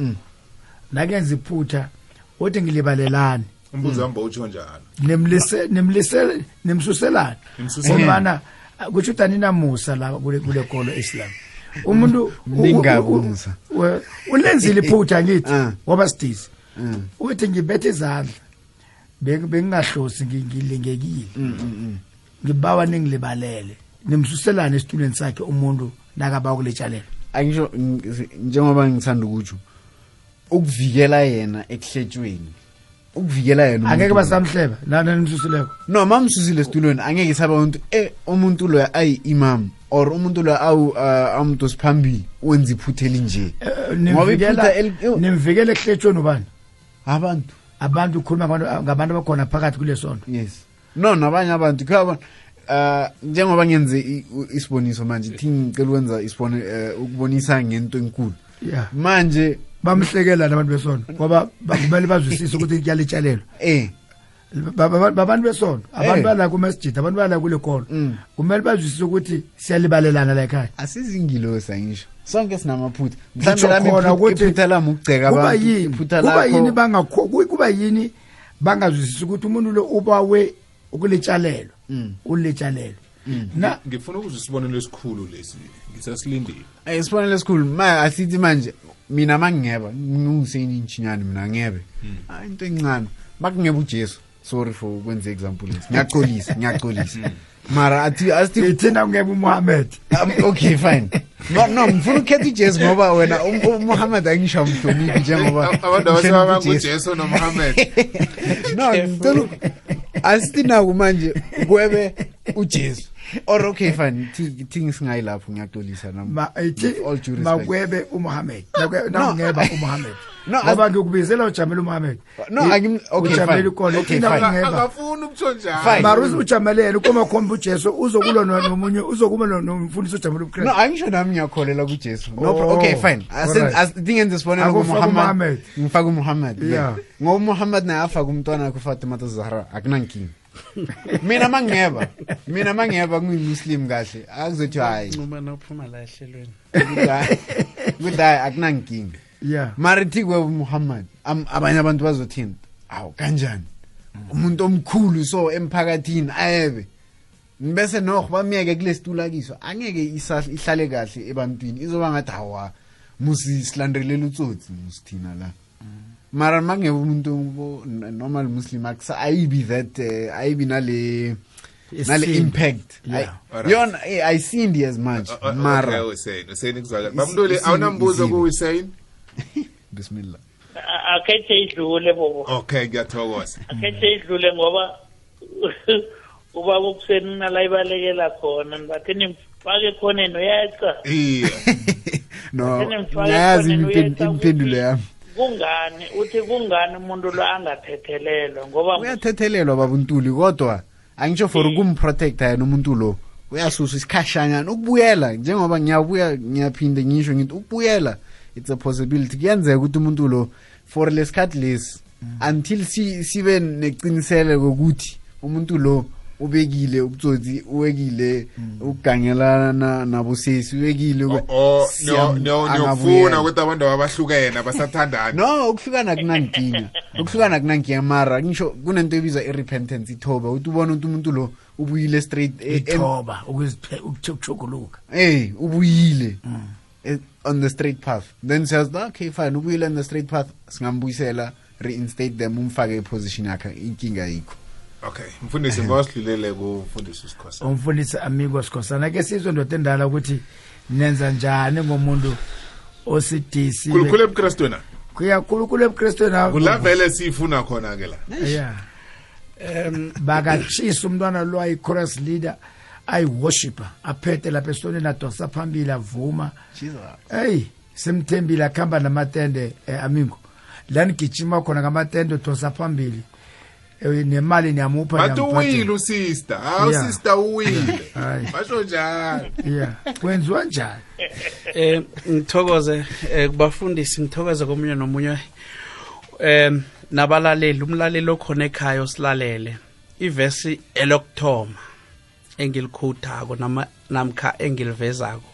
S1: Nakenza iphutha uthi ngilibalelani?
S2: Umbuzo wami bawutsho njalo
S1: nimlise nimlise nimsuselani
S2: Nimsuselani.
S1: ngombana kutsho ukuthi aninamusa la kule kule kolo Islam. Umuntu
S4: Ningabuza.
S1: u- u- ulenzile iphutha ngithi
S4: Ah.
S1: ngoba sidisi.
S4: Mm.
S1: uthi ngibethe izandla Beng- bengingahlosi ngi- ngilingekile ngibawa ningilibalele. Nimsuselane esitulweni sakhe umuntu nakaba ukuletshalela
S4: angisho ng- njengoba ngithanda ukutsho ukuvikela yena ekuhletshweni ukuvikela yena
S1: angeke basamhleba nana nimsusileko
S4: no mamsusile esitulweni angeke saba umuntu eh umuntu lo ayi-imam or umuntu lo awu uh, amuntu siphambili wenza iphutha elinje.
S1: Eh,
S4: Ngoba iphutha
S1: nimvikela ekuhletshweni ubani?
S4: Abantu.
S1: Abantu ukhuluma ngabantu- abakhona phakathi kule sonto
S4: yes. No nabanye abantu kuyabona. Uh njengoba ngenze isiboniso manje thi ngicela ukwenza isibone uh, ukubonisa ngento enkulu. Manje
S1: bamhlekela nabantu besono ngoba ba- kumele bazwisise ukuthi kuyalitshalelwa
S4: eh.
S1: Ba- ba- babantu besono abantu
S4: Eh.
S1: bala kumasjid abantu bala kule kolo.
S4: Mm.
S1: kumele bazwisise ukuthi siyalibalelana la ekhaya.
S4: Asizingilosa ngisho sonke sinamaphutha. Mhlawumbe lami ukugceka abantu
S1: yini?
S4: iphutha
S1: kuba yini bangakho kuba yini bangazwisisi ukuthi umuntu lo ubawe ukuletshalelwa uletshalelwa na
S2: ngifuna ukuzwa isibonelo esikhulu lesi ngisasilindile.
S4: Eh, isibonelo esikhulu. Ma asithi manje mina mangingeba ngiwuseni inchinyane mina ngebe Ah, into encane. Makungeba ujesu sorry for ukwenza example lesi. Ngiyaxolisa ngiyaxolisa. Mara athi asithi
S1: ithina kungeba uMuhammad.
S4: Um, okay fine. No no ngifuna ukukhetha ujesu ngoba wena um- umuhammad angisho mhloniphi njengoba
S2: abantu
S4: ngihlonipha
S2: abasebaba
S4: uJesu.
S2: ngujesu nomuhammad.
S4: No ngicela asithi naku manje kwebe ujesu. Or okay fine. Thi- thi singayi lapho ngiyaxolisa nami
S1: ma ithi
S4: With all due respect.
S1: makwebe uMuhammad nakungeba uMuhammad
S4: No,
S1: ngoba ngikubizela ujamela uMuhammad
S4: No, angim- okay,
S1: ujamela
S4: fine.
S1: ikole
S4: Okay,
S1: ithina
S4: fine.
S1: kungeba
S2: akafuni ukutsho njalo
S4: Fine.
S1: mara ujamelele kuma khomba uJesu uzokulwa no- nomunye uzokuba no- nomfundisi ujamela
S4: no
S1: uKristu
S4: angisho nami ngiyakholela kujesu no
S1: Oh,
S4: pro- okay fine
S1: alright.
S4: dingenze isibonelo
S1: Akufaka
S4: kumuhammad
S1: uMuhammad.
S4: ngifaka umuhammad
S1: Yeah.
S4: ngoba umuhammad naye afaka umntwana wakhe ufatima zahra akunankinga mina mangingeba mina mangingeba ngiyimuslim kahle akuzothi hayi
S5: ncuma nophuma la ehlelweni
S4: ukuthi hayi akunankinga
S1: yeah.
S4: Mara thi kweba umuhammad abanye abantu bazothini awu kanjani? Umuntu omkhulu so emphakathini ayebe. Bese noho bamyeke kule situla kiso angeke isa- ihlale kahle ebantwini. Izoba ngathi hawa musi silandelela utsotsi musithina la. Mara makungebe umuntu normal muslim akusa ayibi that uh, ayibi nale nale impact. Yona eh, ayisindi as much. Mara.
S2: Hussein kuzwakala bamntuli awunambuzo
S4: isimo.
S2: Ku Hussein
S4: bismillah.
S3: A- akhethe idlule bobo.
S2: Okay ngiyathokoza.
S3: Akhethe idlule ngoba ubaba ubuseni nala ibalekela khona bathi nimfake khoneni uyaca
S2: iya.
S4: No
S3: Athene ngifake
S4: ngayazi
S3: khona
S4: impen-
S3: uyeqa
S4: impendulo
S3: ukuthi
S4: yami.
S3: kungani uthi kungani umuntu lo angathethelelwa? Ngoba
S4: uyathethelelwa babuntuli kodwa angisho for ukumprotecta yena umuntu lo uyasusa isikhashanyana ukubuyela. Njengoba ngiyabuya ngiyaphinde ngisho ngithi ukubuyela. It's a possibility. Kuyenzeka ukuthi umuntu lo for lesikhathi lesi until si- sibe neqiniseleko kokuthi umuntu lo ubekile ubutsotsi uwekile ukugangelana nabosesi uwekile ube-
S2: oh niyofuna ukuthi abantu abahlukene basathandana
S4: no ukuhlukana kunankinga ukuhlukana kunankinga mara ngisho kunento ebizwa i-repentance ithoba ukuthi ubone ukuthi umuntu lo ubuyile straight eh,
S1: ithoba ukuziphe
S4: eh ubuyile on the straight path. Then says okay fine ubuyile on the straight path. Singambuyisela reinstate them umfake eposition yakhe inkinga yikho
S2: okay mfundisi ngosidlulele kumfundisi usikhosa
S1: umfundisi amigo sikhosana ke sizwe ndoda endala ukuthi nenza njani ngomuntu osidisi?
S2: Khulukhulu ebukrestwena
S1: kuyakhulukhulu ebukristweni akho.
S2: kula vele siyifuna khona ke la.
S1: Yeah.
S5: Um
S1: bakatshisa umntwana lo ayi-chorus leader. Ayi-worshipper aphethe lapha esitoleni adosa phambili avuma. Eyi simthembile akuhamba namatende eh, amingo. La nigijima khona ngamatende udosa phambili. Eh, nemali niyamupha
S2: bathi
S1: niyamphathela.
S2: uwile usista hawu
S1: Yeah.
S2: sista uwile.
S1: Hayi.
S2: basho njalo
S1: yeah. Kwenziwa njani?
S5: Eh ngithokoze eh, kubafundisi ngithokoze komunye nomunye. Em nabalaleli umlaleli okhona ekhaya osilalele. Ivesi elokthoma engilikhutako nama namkha engilivezako.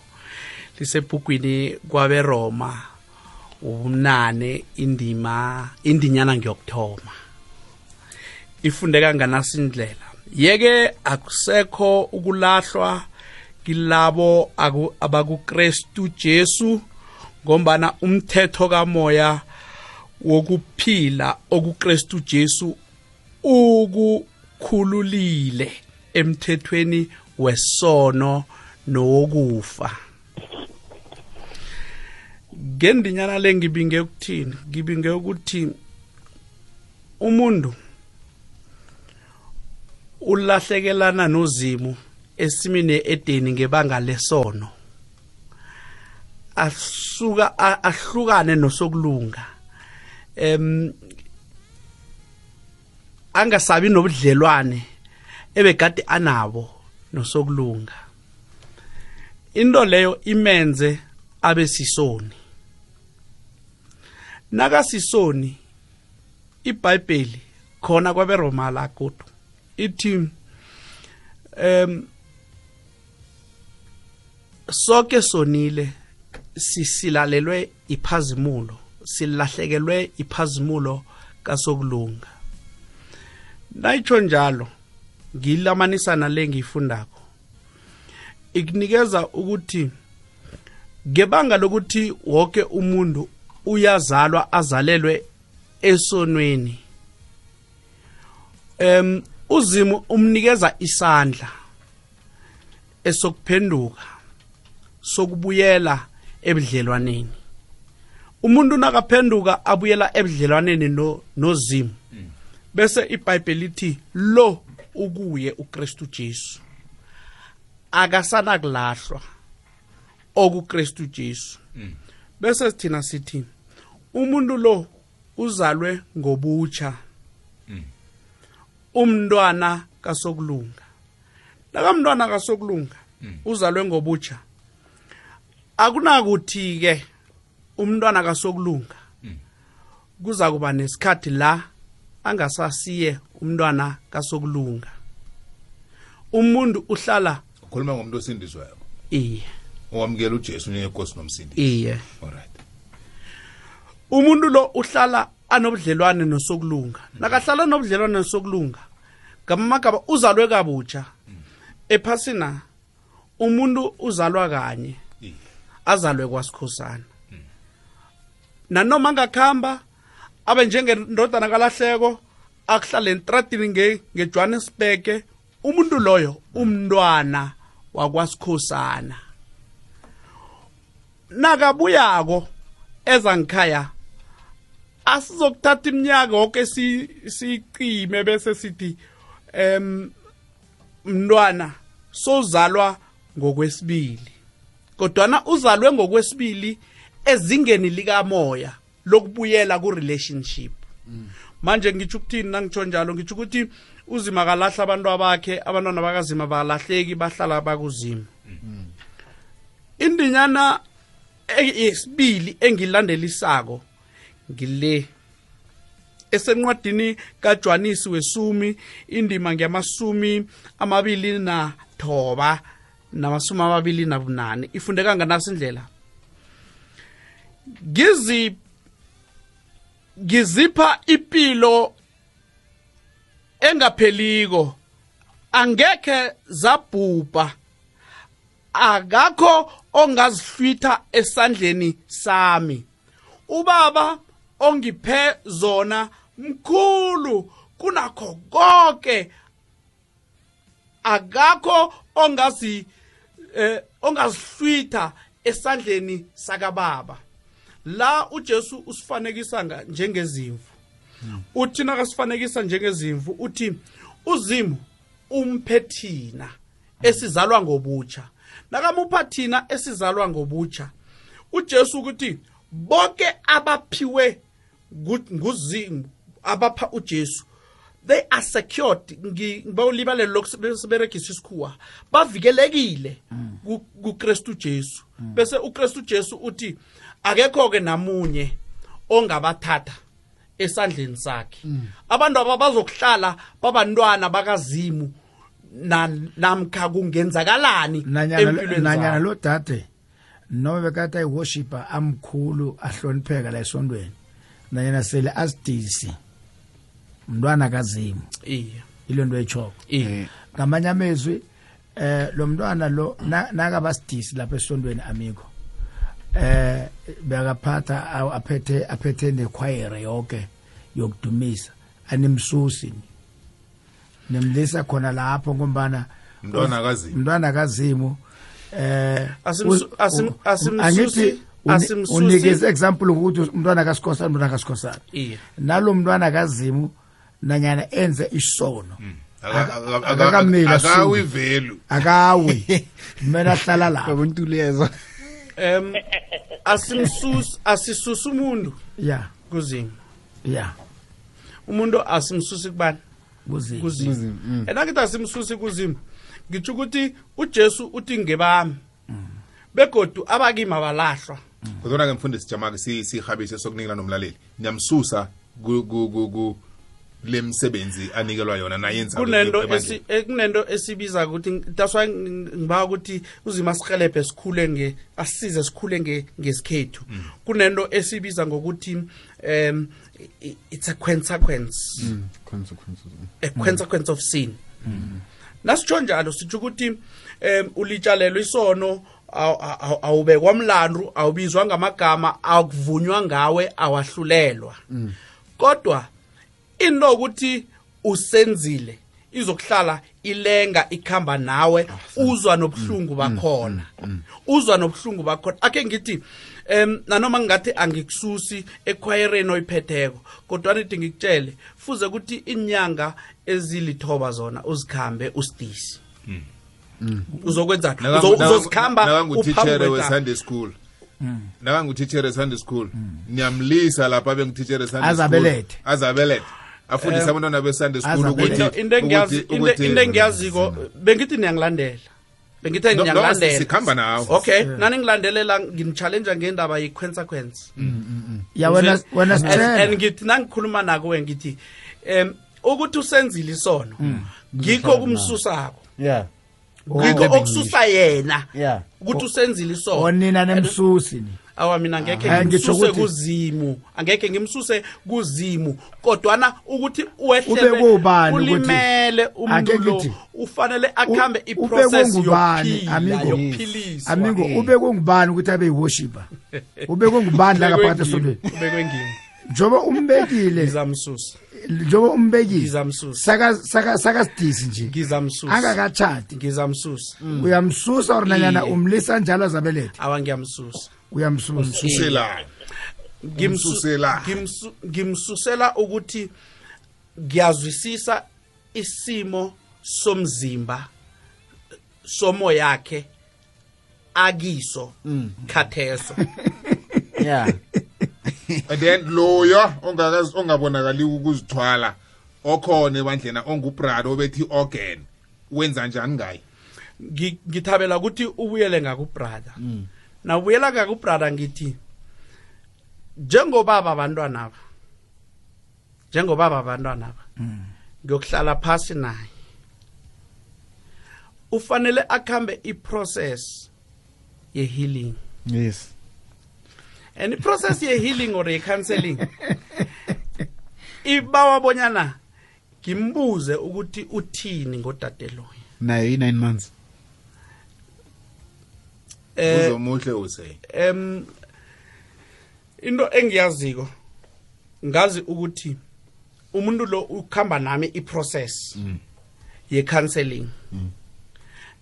S5: Lisebhugwini kwaberoma ubunane indima indinyana ngiyokuthoma. Ifundeka nganasindlela yeke akusekho ukulahlwa kilabo aku- abakukrestu jesu ngombana umthetho kamoya wokuphila okukrestu jesu ukukhululile. Emthethweni wesono nowokufa. Ngendinyana le ngibinge ukuthini? Ngibinge ukuthi umuntu ulahlekelana nozimu esimini edeni ngebanga lesono. Asuka ahlukane nosokulunga. Em angasabi nobudlelwane ebegade anabo nosokulunga. Into leyo imenze abe sisoni. Nakasisoni ibhayibheli khona kwaberoma la kodwa ithi em sonke sonile sisilalelwe iphazimulo silahlekelwe iphazimulo kasokulunga. Nayitsho njalo ngilamanisa nale ngiyifundako. Ikunikeza ukuthi ngebanga lokuthi wonke umuntu uyazalwa azalelwe esonweni em uzimo umnikeza isandla esokuphenduka sokubuyela ebudlelwaneni. Umuntu nakaphenduka abuyela ebudlelwaneni no nozimo bese iBhayibheli lithi lo ukuye uKristu Jesu. Akasana kulahlwa okuKristu Jesu. Bese sithina sithi umuntu lo uzalwe ngobutsha. Umntwana kasokulunga. Nakamntwana kasokulunga uzalwe ngobutsha. Akunakuthi ke umntwana kasokulunga kuza kuba nesikhathi la angasasiye umntwana kasokulunga. Umuntu uhlala
S2: ukhuluma ngomuntu osindiswayo
S5: iye.
S2: Owamukela ujesu njengenkosi nomsindisi?
S5: Iye.
S2: Alright
S5: umuntu lo uhlala anobudlelwane nosokulunga. Nakahlala nobudlelwane nosokulunga ngamagaba uzalwe kabutsha ephasina umuntu uzalwa kanye. Azalwe kwasikhosana nanoma angakhamba abe njengendodana kalahleko akuhlale entradini nge- ngejohannesburg umuntu loyo umntwana wakwasikhosana nakabuyako eza ngikhaya asizokuthatha iminyaka yonke si- siyicime bese sithi em mntwana sozalwa ngokwesibili. Kodwana uzalwe ngokwesibili ezingeni likamoya. Lokubuyela ku-relationship. Manje ngitsho ukuthini nangitsho njalo ngitsho ukuthi uzima kalahla abantu bakhe abantwana bakazima balahleki bahlala bakuzima. Indinyana e- yesibili engilandelisako ngile esenqwadini kaJohanisi wesumi indima ngemasumi amabili nathoba namasumi amabili nabunane. Ifundeka nganasi indlela ngizi ngizipha impilo engapheliko. Angekhe zabhubha. Akakho ongazihlwitha esandleni sami. Ubaba ongiphe zona mkhulu kunakho konke. Akakho ongazi eh ongazihlwitha esandleni sakababa. La uJesu usifanekisa njengezimvu. Uthi nakasifanekisa njengezimvu uthi uzimu umphe thina esizalwa ngobutsha. Nakamupha thina esizalwa ngobutsha uJesu ukuthi bonke abaphiwe ngu- nguzimu abapha uJesu they are secured. Ngibawulibalele lokhu siberegisa isikhuwa. Bavikelekile ku- kuKristu Jesu. Bese uKristu Jesu uthi akekho ke namunye ongabathatha esandleni sakhe. Abantu aba bazokuhlala babantwana bakazimu na- namkha kungenzakalani
S1: nanyana
S5: empilweni
S1: nanyana lo dade noma bekade ayiworshipa amkhulu ahlonipheka la esondweni nanyana sele asidisi umntwana kazimu.
S5: Iye
S1: ilo nto echoko
S5: iye
S1: ngamanye amezwi eh lo mntwana lo na- nakabasidisi lapha esondweni amikho eh bekaphatha aphethe aphethe nekhwayere yonke yokudumisa. Animsusi nimlisa khona lapho ngombana
S2: Mntwana kaZimu.
S1: mntwana kazimu eh
S5: asimsusi-
S1: unikeze example ukuthi umntwana kasikhosana umntwana kasikhosana nalo mntwana kazimu nanyana enze isono.
S2: Aka- aka- aka-
S1: akakamila
S2: akawi velu.
S1: Akawi. Kumele ahlala lapho.
S4: Babuntuleza
S5: em asimsusi asisusa umuntu.
S1: Ya
S5: kuzimu
S1: ya
S5: umuntu asimsusi kubani?
S1: Kuzimu
S5: kuzimu ena ngithi asimsusi kuzimu ngitsho ukuthi ujesu uthi ngebami. Begodu abakimi abalahlwa.
S2: Kodwa ke mfundisi jamake si sihabise sokunikela nomlaleli. Niyamsusa ku ku ku lemsebenzi anikelwa yona nayenza
S5: kunento eh, kunento esibiza ukuthi that's why ng- ngiba ukuthi uzima sihelebhe sikhule nge asisize sikhule nge ngesikhethu. Kunento esibiza ngokuthi i- it's a consequence.
S4: Consequences.
S5: A consequence of sin. Nasitsho njalo sitsho ukuthi um ulitshalelwe isono aw- aw- awubekwa mlandu awubizwa ngamagama akuvunywa ngawe awahlulelwa. Kodwa into ukuthi usenzile izokuhlala ilenga ikhamba nawe uzwa nobuhlungu bakhona. uzwa nobuhlungu bakhona. Akhe ngithi em nanoma ngingathi angikususi ekhwayereni oyiphetheko kodwa nithi ngikutshele fuze ukuthi inyanga ezilithoba zona uzikhambe usidisi. Uzokwenza uzozikhamba
S2: nakangutitshere we-sunday school. Nakangutitshere we-sunday school. Niyamlisa lapha abengutitshere we-sunday school.
S1: Azabelethe.
S2: azabelethe. Afundise abantwana be-sunday school ukuthi
S5: into engiyaziko bengithi niyangilandela bengithi
S2: sikhamba nawe.
S5: Okay nani ngilandelela ngini-challenge ngendaba ye-consequence.
S1: Ya wena wena
S5: and, and ngithi nangikhuluma nakuwe ngithi um ukuthi usenzile isono ngikho kumsusako
S4: yeah.
S5: Ngikho okususa yena
S4: yeah.
S5: ukuthi usenzile isono.
S1: Onina nemsusi ni.
S5: Awa mina angekhe
S1: Ah, ngitsho
S5: ngimsuse
S1: ukuthi-
S5: kuzimu. Angekhe ngimsuse kuzimu. Kodwana ukuthi
S1: Ube kubani ukuthi-
S5: ulimele
S1: Ake
S5: umuntu lo
S1: ngithi,
S5: ufanele akhambe
S1: ube
S5: iprocess
S1: kungubani,
S5: yokuphila
S1: amigo?
S5: yokuphiliswa
S1: amigo ube kungubani ukuthi abe yiworshiper ube kungubani la ngaphakathi esondweni?
S5: ubekwe ngimi
S1: njoba umbekile
S5: ngizamsusa.
S1: Njoba umbekile
S5: Ngizamsusa.
S1: saka saka sakasidisi nje.
S5: Ngizamsusa.
S1: Angakatshati
S5: ngizamsusa.
S1: Uyamsusa or nanyana
S5: Iye.
S1: umlisa njalo azabelethe
S5: awa ngiyamsusa.
S1: Uyamsusa.
S2: Suselani.
S5: Ngimsu-
S2: Umsusela.
S5: ngimsu- ngimsusela ukuthi ngiyazwisisa isimo somzimba somo yakhe akiso khatheso.
S4: Yeah.
S2: And then loya ongakazi ongabonakali ukuzithwala okhona ebandlena ongubrada obethi organ. Wenza njani ngaye?
S5: Ngi- ngithabela ukuthi ubuyele ngakubrada na ubuyela ngakubrada ngithi njengobaba abantwanaba njengobaba abantwanaba ngiyokuhlala phasi naye. Ufanele akhambe iprocess ye-healing.
S4: Yes.
S5: And iprocess ye-healing or ye-counseling ibawa bonyana ngimbuze ukuthi uthini ngodateloyo
S4: nayo i-nine months.
S2: Uzomuhle use
S5: em into engiyaziko ngazi ukuthi umuntu lo ukhamba nami iprocess ye-counseling.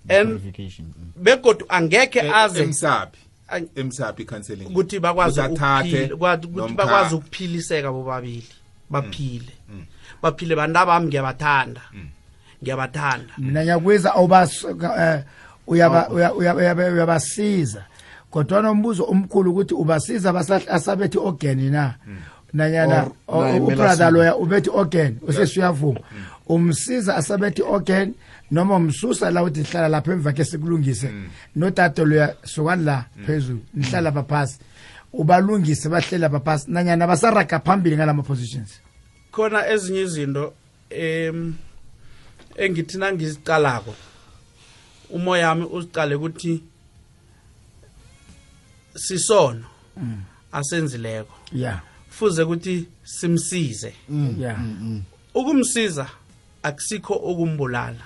S5: And
S4: Verification, mm.
S5: begodu angekhe aze
S2: emsapi
S5: Ang-
S2: emsapi i-counseling.
S5: ukuthi bakwazi ukuthi bakwazi ukuphiliseka bobabili baphile. Baphile bantu bami ngiyabathanda ngiyabathanda.
S1: Mina ngiyakwiza awubas uyaba- uya- uya- uya- uyabasiza. Kodwa nombuzo omkhulu ukuthi ubasiza asabethi organ na? Nanyana o-
S4: kumele
S1: ubrother loya ubethi organ usesuyavuma umsiza asabethi organ noma umsusa la uthi hlala lapha emva ke sikulungise. Notata loya sukani la phezulu nihlala baphasi ubalungise bahlela baphasi nanyana basaraga phambili ngalama positions.
S5: Khona ezinye izinto em engithi nangizicalako umoya wami uzicale ukuthi sisono. Asenzileko.
S1: Yeah
S5: fuze ukuthi simsize.
S1: Yeah
S5: ukumsiza akusikho ukumbulala.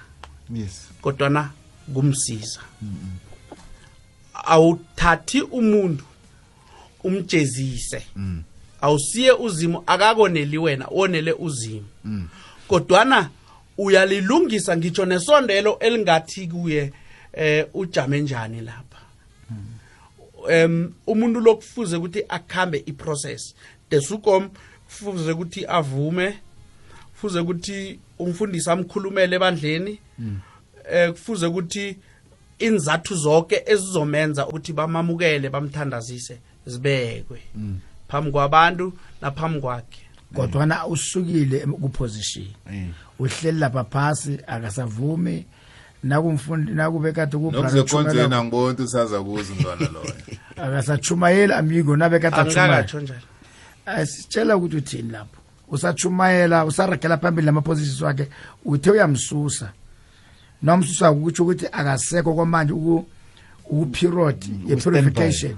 S4: Yes.
S5: Kodwana kumsiza. Awuthathi umuntu umjezise. Awusiye uzimo akakoneli wena wonele uzimo. Kodwana uyalilungisa ngitsho nesondelo elingathi kuye eh ujame njani lapha. Um umuntu lokufuze ukuthi akhambe iprocess. Desukom kufuze ukuthi avume kufuze ukuthi umfundisi amkhulumele ebandleni eh kufuze ukuthi inzathu zonke ezizomenza ukuthi bamamukele bamthandazise zibekwe. Phambi kwabantu naphambi kwakhe.
S1: Kodwana usukile em- kuposition?
S4: Eh.
S1: uhleli lapha phasi akasavumi. Nakumfundi nakube kade
S2: nokuzekonzeni angiboni ukuthi usaza kuzo umntwana loyo.
S1: Akasachumayeli amigo nabe kade achumayela
S5: angakatsho njalo.
S1: Asitshela ukuthi uthini lapho? Usachumayela usaragela phambili namapositions wakhe uthe uyamsusa. Nomsusa kutsho ukuthi akasekho kwamanje uku- ukuperiod ye-purification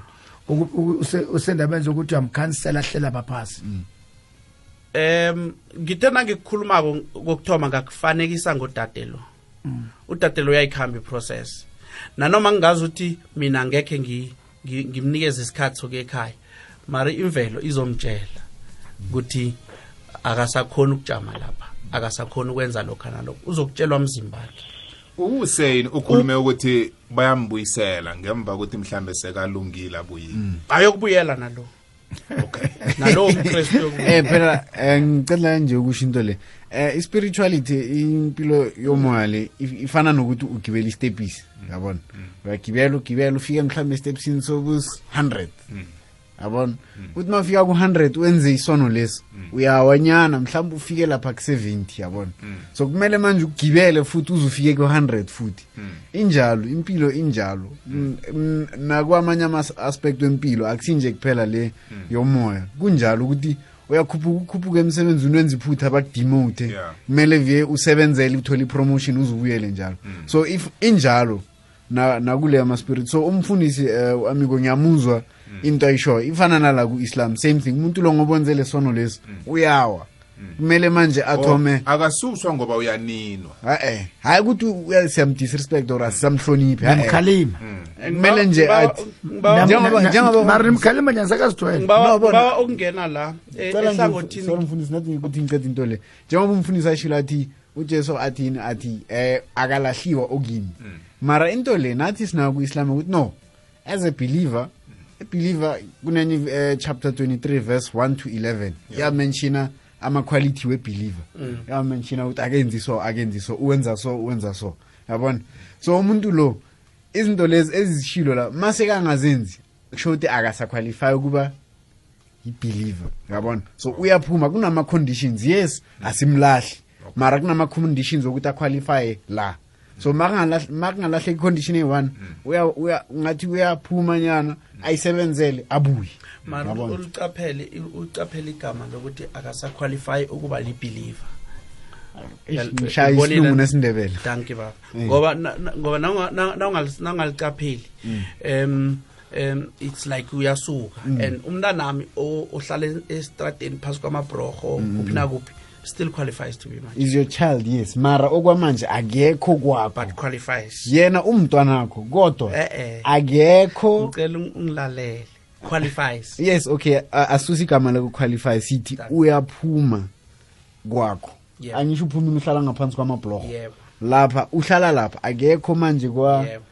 S1: Uku- uku- use- usendabeni zokuthi uyamkhansela hlela baphasi
S5: em ngithena ngikukhulumako kokuthoma ngakufanekisa ngodadelo udadelo uyayikhamba iprocess. Nanoma ngingazi ukuthi mina ngekhe ngi- ngi- ngimnikeze isikhathi sokuya ekhaya mari imvelo izomtshela ukuthi akasakhona ukujama lapha akasakhona ukwenza lokhu nalokho uzokutshelwa mzimba wakhe.
S2: uHussein ukhulume ukuthi bayambuyisela ngemva kokuthi mhlambe sekalungile abuyile?
S5: Ayokubuyela nalo.
S2: Okay.
S5: Nalowo mkristu
S4: eh phela eh, ngicela nje ukusho into le. Eh i-spirituality impilo yomoya le ifana nokuthi ugibela istepisi yabona uyagibela ugibela ufike mhlawumbe estepsini sobus 100 yabona? Uthi mafika ku-100 wenze isono lesi. Uyawanyana mhlawumbe ufike lapha ku-70 yabona? So kumele manje ugibele futhi uze ufike ku-100 futhi injalo impilo injalo. Mm, mm, nakwamanye ama-aspect wempilo akusinje kuphela le yomoya. Kunjalo ukuthi uyakhuphuka ukhuphuka emsebenzini wenza iphutha bakudemote. Kumele vye usebenzele uthole ipromotion uze ubuyele njalo so if injalo na nakule ama-spirit. So umfundisi uh, amigo ngiyamuzwa into ayishoyo. Ifana nala ku-islam same thing. Umuntu lo ngoba wenze le sono lesi uyawa. Kumele manje athome
S2: Oh, akasuswa ngoba uyaninwa.
S4: Eh hayi ukuthi uya- siyamdisrespect or asisamhloniphi. Eh, eh.
S1: mkhalima
S4: kumele nje
S5: Ngibawa-
S4: athi
S5: ngibawa-
S4: Njengoba- njengoba-
S1: mari mkhalima njani sakazithwele
S5: ngibawa
S4: No, bona-
S5: ngibawa ukungena la eh,
S4: Cela nje-
S5: ehlangothini
S4: sorry mfundisi nathi ukuthi ngiceda into le. Njengoba umfundisi ashilo athi ujesu athini athi eh akalahliwa okini. Mara into le nathi sinako ku-islam ukuthi no as a believer a believer kunenye uh, chapter 23 verse 1 to 11 yamenshina ama-quality we-believer. Yamenshina ukuthi akenzi so akenzi so uwenza so uwenza so. Yabona? So umuntu lo izinto lezi ezishilo la mase kangazenzi kusho ukuthi akasaqualify ukuba i-believer yabona? So uyaphuma kunama-conditions. Yes asimlahli mara kunama-conditions okuthi aqualifye la. So makungalahle i-condition eyi-one uya- uya- ngathi uyaphuma nyana ayisebenzele abuye.
S5: Mara ulicaphele ucaphele igama lokuthi akasaqualify ukuba libeliever
S4: isilungu nesindebele.
S5: Thank you baba. Ngoba ngoba nawunga- na- nawungal- nawungalicapheli um um it's like uyasuka. And umntanami ohlala estradeni phasi kwamabroho kuphi nakuphi. Still qualifies to be manje
S4: is your child yes. Mara okwamanje akekho kwakho
S5: but qualifies.
S4: Yena umntwanakho kodwa
S5: Eh, eh.
S4: akekho
S5: ngicela ung- ungilalele. Qualifies.
S4: Yes okay. A- asuse igama lokuqualify sithi uyaphuma kwakho.
S5: Yebo.
S4: angisho uphuma uhlala ngaphansi kwamabhlorho
S5: yebo
S4: lapha uhlala lapha. Akekho manje kwa
S5: Yebo.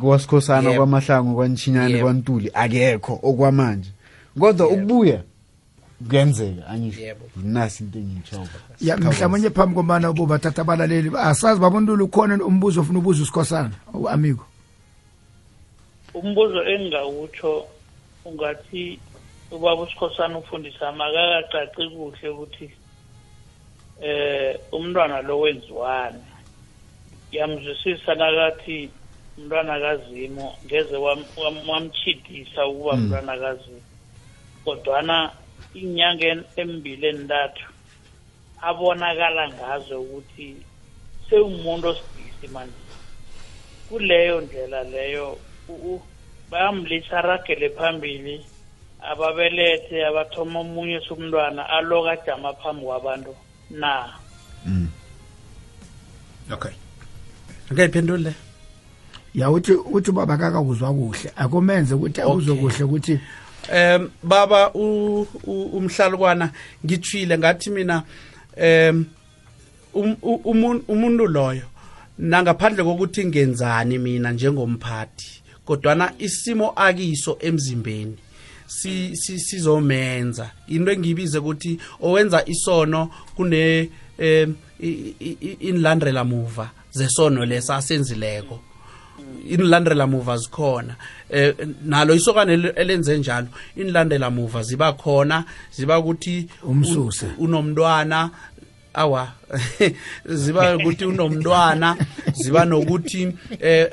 S4: kwasikhosana
S5: Yebo.
S4: kwamahlangu kwanshinyane
S5: Yebo.
S4: kwantuli. Akekho okwamanje. Kodwa ukubuya kuyenzeka angisho
S5: Yebo.
S4: nasi into engiyitshoko
S1: ya mhlawumbe phambi komana ubo bathatha abalaleli asazi babondulu ukhona umbuzo ofuna ubuza usikhosana amigo.
S3: Umbuzo engingawutsho ungathi ubaba usikhosana ufundisa makakacaci kuhle ukuthi eh umntwana lo wenziwani? Yamzwisisa nakathi umntwana kazimo ngeze wam- wam- wamchidisa ukuba umntwana kazimo. Kodwana inyanga en- embili entathu abonakala ngazo ukuthi sewumuntu osidisi manje. Kuleyo ndlela leyo u- u- bayamlisa aragele phambili ababelethe abathoma omunye somntwana aloku ajama phambi kwabantu na?
S2: Okay.
S5: Ngayiphendule
S1: ya uthi uthi baba kakakuzwa kuhle akumenze ukuthi akuzwe
S5: Okay.
S1: kuhle ukuthi
S5: um baba umhlalukwana ngithwile ngathi mina um um- umuntu loyo nangaphandle kokuthi ngenzani mina njengomphathi kodwana isimo akiso emzimbeni si- si- sizomenza. Into engiyibize ukuthi owenza isono kune inlandela muva zesono lesa asenzileko. Inlandela muva zikhona. Eh nalo isokane ele- elenze njalo inlandela muva ziba khona ziba ukuthi
S1: Umsuse.
S5: unomntwana awa ziba ukuthi unomntwana ziba nokuthi eh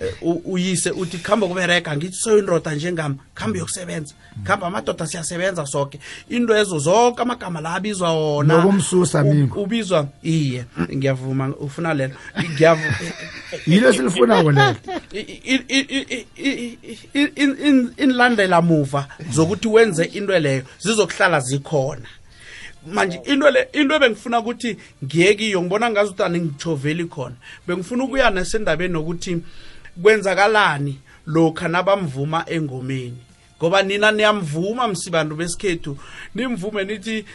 S5: uyise uthi khamba kubereka ngithi soyindoda njengami khamba yokusebenza khamba amadoda siyasebenza sonke into ezo zonke amagama la abizwa wona
S1: Nokumsusa, Mingo.
S5: ubizwa iye ngiyavuma ufuna lelo. Ngiyavuma
S1: yilo silifunako lelo?
S5: Inlandela muva zokuthi wenze into leyo zizokuhlala zikhona manje into le into ebengifuna ukuthi ngiye kiyo ngibona ngazi ukuthi aningijoveli khona. Bengifuna ukuya nasendabeni nokuthi kwenzakalani lokha nabamvuma engomeni. Ngoba nina niyamvuma msibantu besikhethu nimvume nithi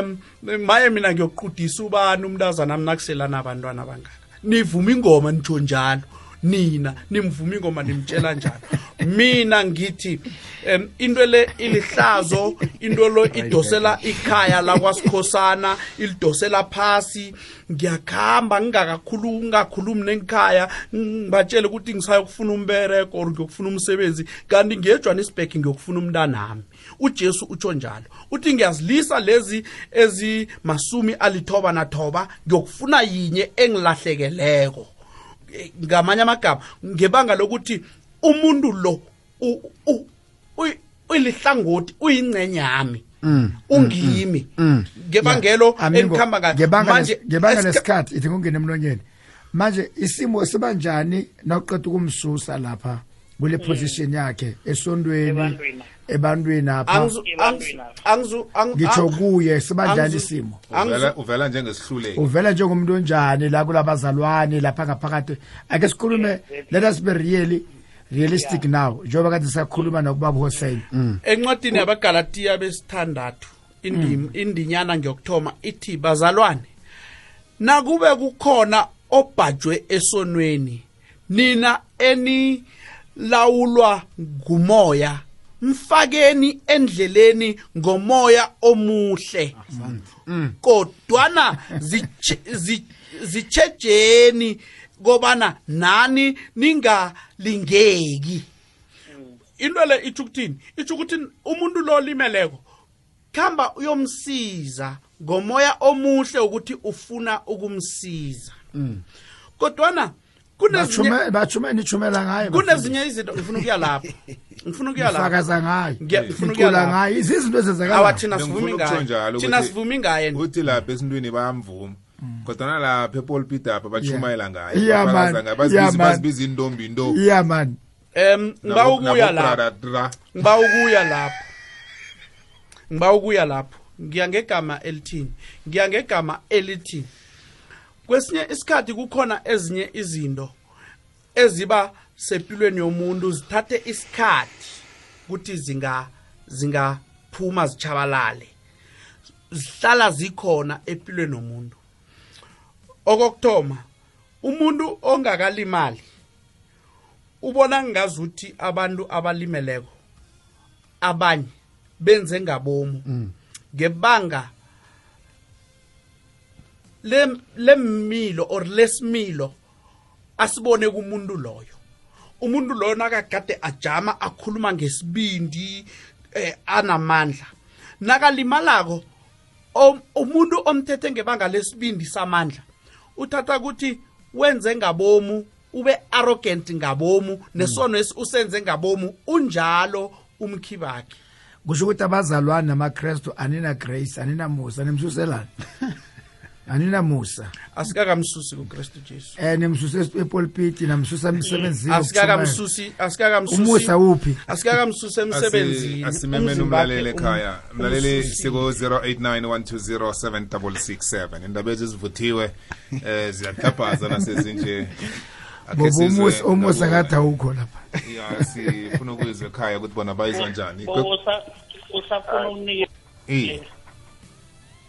S5: um maye mina ngiyoqudisa ubani umntazana ami nakuselana abantwana abangaka nivuma ingoma nitsho njalo. Nina nimvuma ingoma nimtshela njalo mina ngithi um into le ilihlazo into lo idosela ikhaya lakwasikhosana ilidosela phasi. Ngiyakuhamba ngingakakhulumi ngingakhulumi nengikhaya ngibatshele ukuthi ngisayokufuna umbereko or ngiyokufuna umsebenzi. Kanti ngiyejohannesburg ngiyokufuna umntanami. Ujesu utsho njalo uthi ngiyazilisa lezi ezimasumi alithoba nathoba ngiyokufuna yinye engilahlekeleko. Ngamanye amagama ngebanga lokuthi umuntu lo u- u- uyi- uyilihlangoti uyingcenye yami ungimi. ngebangelo
S1: Amigo,
S5: engikhamba ngalo
S1: ngebanga
S5: manje
S1: les- ngebanga lesikhathi ithi kungena emlonyeni. Manje isimo sibanjani nawuqeda ukumsusa lapha kule position yakhe esondweni
S3: Ebantwini.
S1: apha.
S5: Angizu-
S1: ngitsho kuye sibanjani
S5: angizu-
S1: isimo.
S2: uvela uvela njengesihluleki.
S1: Uvela njengomuntu onjani la kulabazalwane lapha ngaphakathi ake sikhulume let us be really realistic now njengoba kade sakhuluma nokubaba Hussein
S5: encwadini yabagalatiya besithandathu indim- indinyana ngiyokuthoma ithi bazalwane nakube kukhona obhajwe esonweni nina enilawulwa ngumoya mfakeni endleleni ngomoya omuhle. Kodwana zitshe- zi- zitshejeni kobana nani ningalingeki. Into le itsho ukuthini itsho ukuthi umuntu lo limeleko khamba uyomsiza ngomoya omuhle ukuthi ufuna ukumsiza. Kodwana kunezinye
S1: bachume bachume nichumela ngayo
S5: kunezinye izinto ngifuna ukuya lapho. Ngifuna ukuya lapho.
S1: Fakaza ngayo
S5: Ngiya- ngifuna ukuya
S1: nicula
S5: lapho.
S1: ngayo izinto
S5: awa
S1: ezenzakala
S5: thina sivumi
S2: Bengifuna ukutsho
S5: ngaye.
S2: njalo
S5: thina
S2: ukuthi-
S5: sivumi ngaye.
S2: uthi lapha esintwini bayamvuma. Kodwana lapha epolpit apha bachumayela ngayo
S1: Yeah, man.
S2: bafakaza ngayo. Bazibiza-
S1: Yeah, man.
S2: bazibiza intombi into
S1: yeah man.
S5: Um ngiba ukuya lapho
S2: lapho
S5: ngiba ukuya lapho. Ngiba ukuya lapho. Ngiya ngegama elithini? Ngiya ngegama elithi kwesinye isikhathi kukhona ezinye izinto eziba sempilweni yomuntu zithathe isikhathi ukuthi zinga zingaphuma zichabalale zihlala zikhona empilweni yomuntu. Okokuthoma umuntu ongakalimali ubona ngazuthi abantu abalimeleko abanye benze ngabomu. Ngebanga lem- lemilo or lesimilo asibone kumuntu loyo. Umuntu loyo nakagade ajama akhuluma ngesibindi eh, anamandla. Nakalimalako umuntu omthethe ngebanga lesibindi samandla uthatha ukuthi wenze ngabomu ube arrogant ngabomu nesono esi usenze ngabomu unjalo umkhibakhe.
S1: Kusho ukuthi abazalwane namakrestu anina grace anina musa nimsuselani anina musa
S5: asikakamsusi kukristu jesu.
S1: Eh nimsuse epulpiti namsusa emsebenzini.
S5: Asikakamsusi asikakamsusi.
S1: Umusa uphi?
S5: Asikakamsusi emsebenzini.
S2: asimemeni
S5: umzimba
S2: umlaleli
S5: wakhe
S2: ekhaya.
S5: um-
S2: mlaleli
S5: umsusi.
S2: siko 0891207667 indaba ezi zivuthiwe eh ziyathabaza nasezinje. Akhe
S1: bobo
S2: sizwe
S1: umusa umusa
S2: nabo-
S1: kade awukho lapha.
S2: Ya sifuna ukuzwa ekhaya ukuthi bona bayizwa njani.
S3: Usa- usafuna ukunikeza
S2: Eh,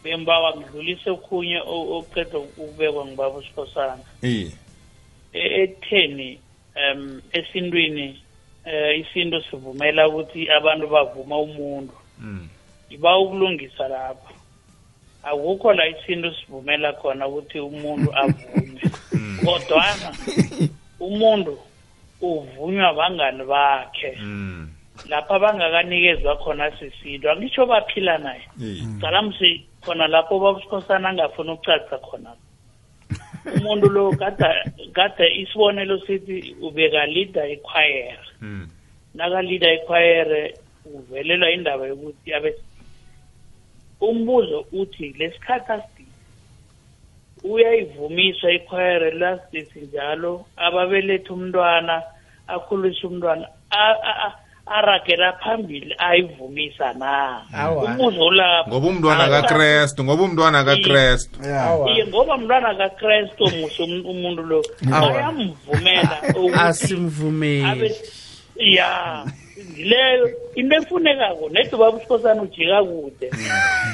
S3: bembawa ngidlulise okhunye oqeda ukubekwa ngibaba usikhosana
S2: eh
S3: E- ekutheni um esintwini eh isinto sivumela ukuthi abantu bavuma umuntu.
S2: Mm.
S3: Iba ukulungisa lapha. Akukho la isinto sivumela khona ukuthi umuntu avume. Kodwana umuntu uvunywa bangani bakhe.
S2: Mm.
S3: Lapha bangakanikezwa khona sisinto angitsho baphila naye.
S2: Eh
S3: cala msi khona lapho babusikhosana angafuni ukucaca khona. Umuntu lo kade isibonelo sithi ubekalida ikhwayere
S2: mm
S3: nakalida ikhwayere uvelelwa indaba yokuthi abe umbuzo uthi lesikhathi asidile uyayivumisa ikhwayere lasithi njalo ababeletha umntwana akhulisa umntwana a- a- a- aragela phambili ayivumisa na?
S5: Awa.
S3: umuzo lapho
S2: ngoba umntwana kakrestu ngoba umntwana kakrestu
S3: iye ngoba mntwana kakrestu muhle um- umuntu lo. Abe
S5: asimvumeli.
S3: ya ngileyo into efunekako nedi baba usikhosana ujika kude.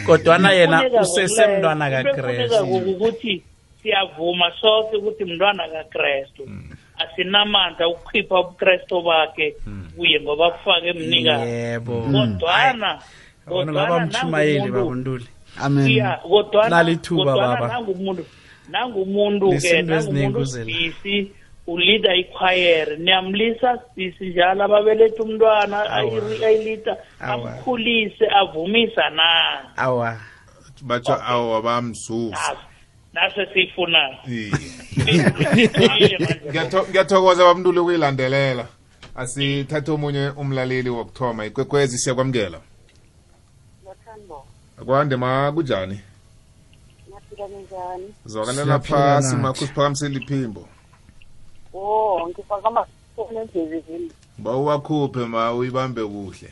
S5: Kodwana yena usesemntwana kakrestu
S3: ukuthi siyavuma soke ukuthi mntwana kakrestu asinamandla ukukhipha ubukrestu bakhe kuye ngoba kufake emnikazi
S5: yebo.
S3: Kodwana
S5: bona
S3: kodwana
S5: ngaba mtshumayeli
S3: nangumuntu
S5: babuntuli
S4: amen.
S3: Iya kodwana
S5: Nalithuba,
S3: kodwana
S5: baba.
S3: nangumuntu nangumuntu ke
S5: Nezinto ezinengi
S3: nangumuntu
S5: uzela.
S3: sibisi ulida ikhwayere. Niyamlisa sibisi njalo ababeletha umntwana ayiri- ayilida
S5: Awa.
S3: amkhulise avumisa na?
S5: Awa.
S2: Batsho awa bamzuzu
S3: nase siyifunayo
S2: Iye.
S3: Iye, manje.
S2: Ngiyatho- ngiyathokoza bamntuli ukuyilandelela asithathe omunye umlaleli wokuthoma ikwekwezi siyakwamukela akwande ma kunjani
S6: Naphila kanjani?
S2: zwakalela
S1: Siyaphila
S2: phasi
S1: nathi.
S2: makho siphakamisela iphimbo
S6: Oh, ngifaka amafoni endleleni.
S2: ba uwakhuphe ma uyibambe kuhle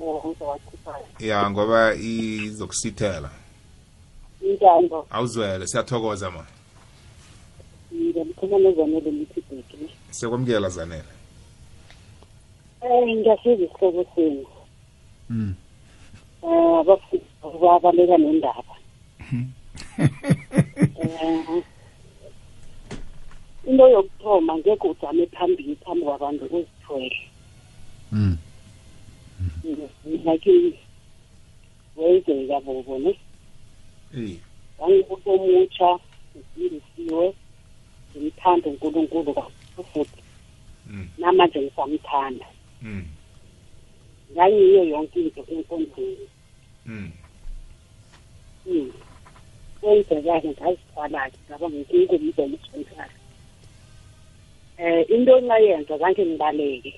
S6: Oh, ngizowakhipha.
S2: ya ngoba izokusithela
S6: Intambo,
S2: awuzwele siyathokoza ma
S6: ngiyamkhuluma nezanele lithi bheki.
S2: siyakwamukela zanele
S6: Eh, ngiyasiza isihloko senu.
S4: Mm.
S6: Eh, abafika babaleka nendaba. Eh, into yokuthoma ngeke ujame phambili phambi kwabantu uzithwele
S4: Mm.
S6: like wenzeka bobo ne. Wangibuka omutsha ngifundisiwe ngimthanda unkulunkulu kakhulu. Futhi
S2: Mm.
S6: namanje ngisamthanda.
S2: Mm.
S6: ngangiyo yonke into enkondlweni.
S2: Mm.
S6: Kwenzeka-ke ngazithwala-ke ngaba ngingumzela uthwentala um into engayenza zange ngibaleke.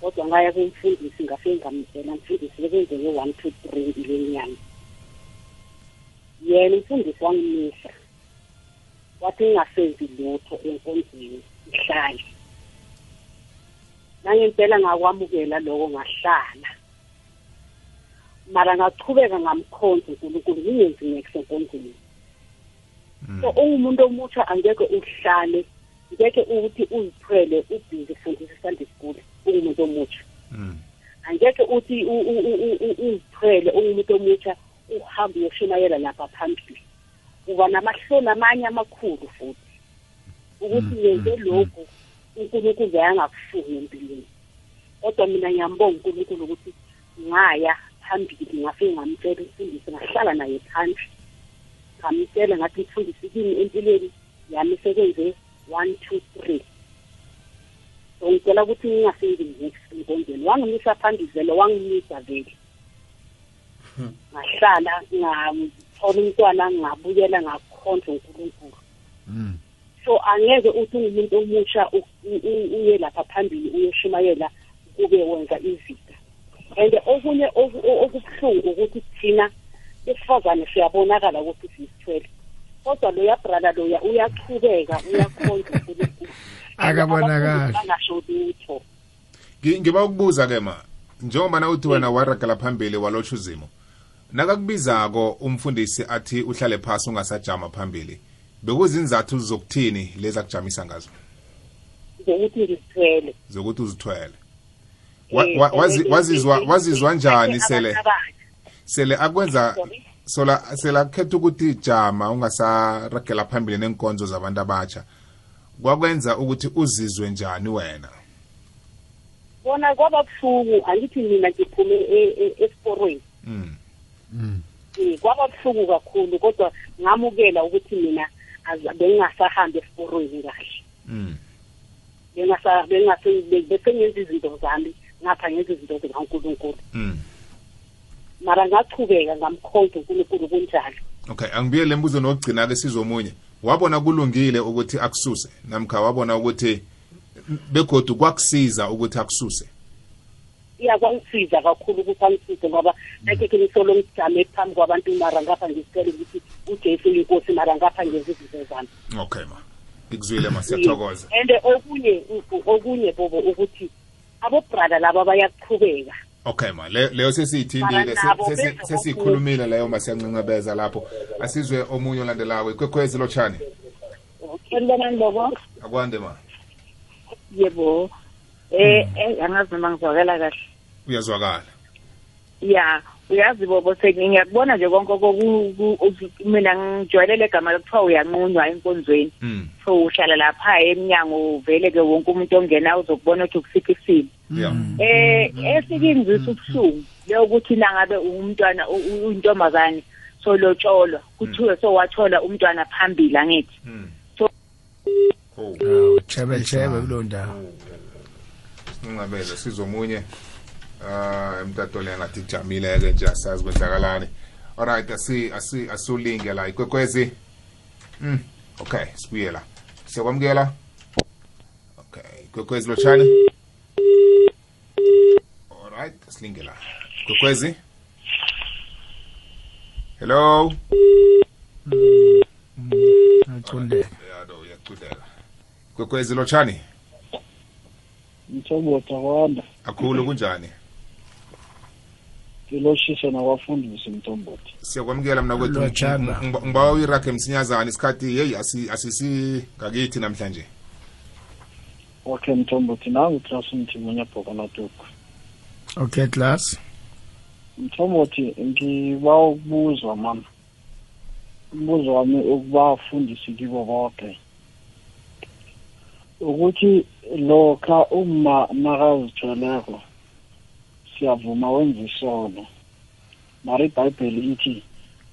S6: Kodwa ngaya kumfundisi ngafike ngamtshela mfundisi bekwenzeke one two three ngilenyanga yena umfundisi wangimisa wathi ngingasenzi lutho enkonzweni ngihlale nangempela ngakwamukela loko ngahlala. Mara ngachubeka ngamkhonza unkulunkulu ngingenzi next enkonzweni so ungumuntu omutsha angeke uhlale ngeke ukuthi uzithwele ubhizi fundisa sunday school ungumuntu omutsha.
S2: Mm.
S6: angeke uthi uzithwele ungumuntu omutsha uhambe uyoshumayela lapha phambili. Uba namahloni amanye amakhulu futhi. Ukuthi ngenze lokhu unkulunkulu ayangakufuni empilweni. Kodwa mina ngiyambonga unkulunkulu ukuthi ngaya phambili ngafike ngamtshela umfundisi ngahlala naye phansi. Ngamtshela ngathi mfundisi kimi empilweni? Yami sekwenze one two three. So ngicela ukuthi ngingasenzi next enkonzweni wangimisa phambili vele wangimisa vele. Ngahlala ngathola umntwana ngabuyela ngakhonza unkulunkulu
S4: Mm.
S6: so angeke uthi ungumuntu omusha uye lapha phambili uyoshumayela kube wenza izida and okunye okubuhlungu ukuthi thina besifazane siyabonakala ukuthi sisithwele. Kodwa loya brother loya uyachubeka uyakhonza unkulunkulu
S1: Akabonakali.
S6: angasho lutho.
S2: Ngi- ngiba ukubuza ke ma njengoba na uthi wena waragela phambili walotsha uzimo nakakubizako umfundisi athi uhlale phasi ungasajama phambili. Bekuzinzathu zokuthini lezi akujamisa ngazo?
S6: Ngokuthi ngizithwele
S2: zokuthi uzithwele.
S6: Eh,
S2: wa- wazi- wazizwa wazizwa njani sele sele akwenza sola sele akhetha ukuthi jama ungasaragela phambili nenkonzo zabantu abatsha kwakwenza ukuthi uzizwe njani wena?
S6: Bona kwaba buhlungu angithi mina ngiphume e- e- esiporweni.
S2: Mm.
S4: Mm.
S6: Eh, kwaba buhlungu kakhulu kodwa ngamukela ukuthi mina az- bengingasahambi esiporweni kahle
S2: Mm.
S6: Bengasa- bengase- be- bese ngenza izinto zami ngapha ngenza izinto zikankulunkulu
S2: Mm.
S6: mara ngachubeka ngamkhonza unkulunkulu kunjalo
S2: okay angibuyele lembuzo nokugcina ke sizomunye wabona kulungile ukuthi akususe namkha wabona ukuthi begodu kwakusiza ukuthi akususe
S6: iyakwangisiza kakhulu ukuthi angisise ngoba nakeke ngisolo ngijame phambi kwabantu mara ngapha ngisicela ukuthi ujesu uyinkosi mara ngapha ngenza izinto zami.
S2: Okay ma. Ngikuzwile ma siyathokoza.
S6: And okunye u- okunye bobo ukuthi abobrada laba bayaqhubeka.
S2: Okay ma. Le- leyo sesiyithindile
S6: Mara nabo
S2: se- sesi-
S6: benze
S2: sesiyikhulumile leyo masiyancancabeza lapho. Asizwe omunye olandelayo ikwekhwezi lotshani.
S6: Sanibonani lobo
S2: akwande ma.
S6: Yebo. Eh eh, angazi noma ngizwakala kahle.
S2: Uyazwakala
S6: ya uyazi bobo ngiyakubona nje konke mina ngijwayelele egama lokuthiwa uyanqunywa enkonzweni.
S2: Mm.
S6: so uhlala lapha emnyango uvele ke wonke umuntu ongena uzokubona ukuthi ukusiphi isimo.
S2: Ya.
S6: Eh esikingizisa ubuhlungu leyokuthi nangabe umntwana uyintombazane solotsholwa kuthiwe sowathola umntwana phambili angithi.
S2: Mm.
S6: So-
S2: Oh.
S1: Chebe chebe kulo ndawo
S2: sinqabeza sizomunye. Ah emtatole ngathi kujamile ke nje asazi kwenzakalani. Alright asi asi asulinge la ikwekwezi. Mm okay sibuye la siyakwamukela? Okay ikwekwezi lotshani alright silinge la. Ikwekwezi? Hello?
S1: Aqondeka
S2: yado uyaqhudeka ikwekwezi lotshani
S7: mthombothi akwanda
S2: akhulu kunjani?
S7: Ngiloshise nakwafundisi mthombothi
S2: siyakwamukela mna kwethu ngibawa msinyazana isikhathi yeyi asi- asisi ngakithi namhlanje
S7: okay mthombothi nangu class mthimunya bhokanatuku
S1: okay class
S7: mthombothi ngiba ukubuzwa mama umbuzo wami ukubafundisi kibo bonke ukuthi lokha uma nakazithweleko siyavuma wenza isono. Mara ibhayibheli ithi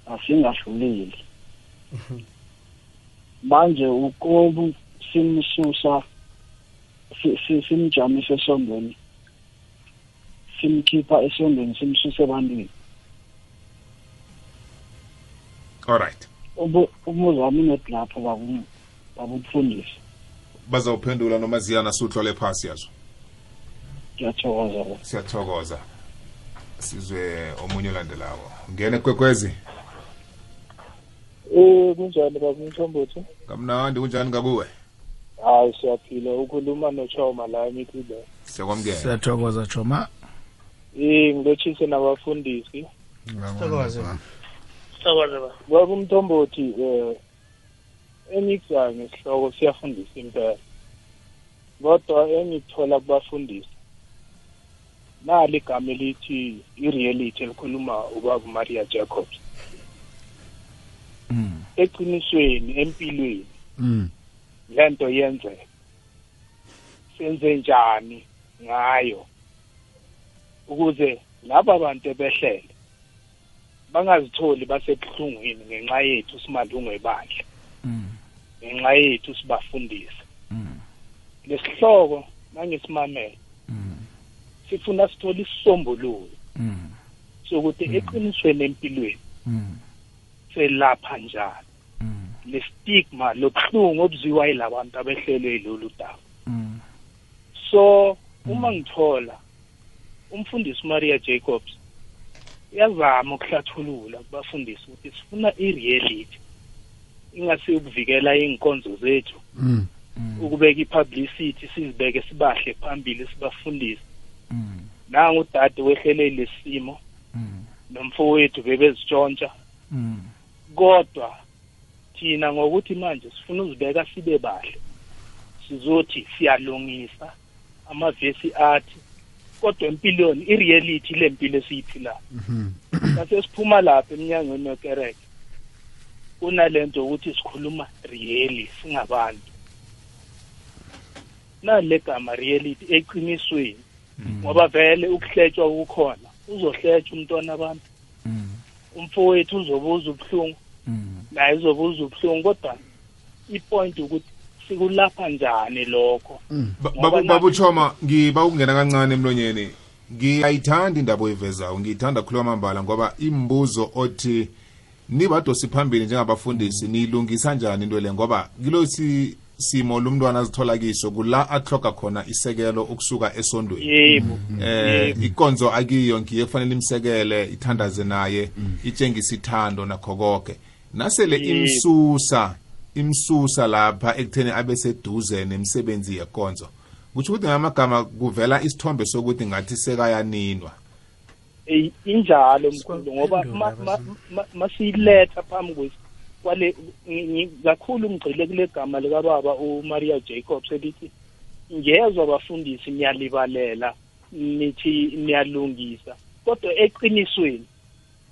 S7: asingahluleli. Manje ukobu simsusa si- si- simjamise esondweni simkhipha esondweni simsusa ebantwini.
S2: Alright
S7: Ubu- umuzi wami net lapho babu- babufundisi
S2: bazawuphendula noma ziyana suhlole phasi yazo.
S7: Ngiyathokoza bo
S2: siyathokoza sizwe omunye olandelayo ngene kwekwezi
S8: Eh kunjani baba Mthombothi?
S2: kamnandi kunjani ngakuwe
S8: Hayi siyaphila ukhuluma noChoma la eMikile.
S2: siyakwamukela
S1: siyathokoza choma
S8: Eh ngilotshise nabafundisi.
S5: Thokoze.
S3: Sokwazi ba.
S8: Baba Mthombothi eh emikza ngesihloko siyafundisa impela. Kodwa engithola kubafundisi nali igama elithi i-reality elikhuluma ubaba Maria Jacobs.
S1: Mm.
S8: Eqinisweni empilweni
S4: Mm.
S8: lento yenzeka senze njani ngayo ukuze laba bantu ebehlele bangazitholi basebuhlungwini ngenxa yethu simalungu ebandla
S1: Mm.
S8: ngenxa yethu sibafundisa
S1: Mm.
S8: lesihloko nangesimamele
S1: Mm.
S8: Sifuna sithole isisombululo
S1: Mm.
S8: sokuthi eqinisweni empilweni
S1: Mm.
S8: selapha njani
S1: Mm.
S8: le stigma lobuhlungu obuziwa yilabantu abehlelwe yilolu daba
S1: Mm.
S8: so uma ngithola umfundisi uMaria Jacobs uyazama ukuhlathulula kubafundisi ukuthi sifuna i-reality ingasi ukuvikela inkonzo zethu
S4: Mm.
S8: ukubeka i-publicity sizibeke sibahle phambili sibafundise Nangu udade wehlele lesimo
S1: Mm.
S8: nomfowethu bebezitshontsha
S1: Mm.
S8: kodwa thina ngokuthi manje sifuna uzibeka sibe bahle sizothi siyalungisa amavesi athi kodwa empilweni i-reality le mpilo esiyiphilayo
S4: Mhm.
S8: base siphuma lapha eminyangweni wekereke kunalento ukuthi sikhuluma really singabantu nale gama reality eqinisweni ngoba vele ukuhletshwa kukhona uzohletshwa umntwana abantu.
S1: Mm.
S8: umfowethu uzobuza ubuhlungu.
S1: Mm.
S8: naye uzobuza ubuhlungu kodwa ipoint ukuthi sikulapha njani lokho?
S2: Babuchoma ngiba ukungena kancane emlonyeni. Ngiyayithanda indaba oyivezayo ngiyithanda khuluma amambala ngoba imbuzo othi nibadosi phambili njengabafundisi niyilungisa njani into le? Ngoba kilo si simo lumntwana azithola kiso kula atloga khona isekelo ukusuka esondweni.
S8: Yebo
S2: eh ikonzo akiyo ngiye kufanele imsekele ithandaze naye itshengisa ithando nakho konke nasele imsusa imsusa lapha ekutheni abe seduze nemisebenzi yekonzo kutsho ukuthi ngamagama kuvela isithombe sokuthi ngathi sekayaninwa.
S8: Injalo mkhulu ngoba ma- ma- ma- masiyiletha phambi kwesi kwale kakhulu ngigxile kule gama likababa umaria jacobs elithi ngezwe abafundisi niyalibalela nithi niyalungisa. Kodwa eqinisweni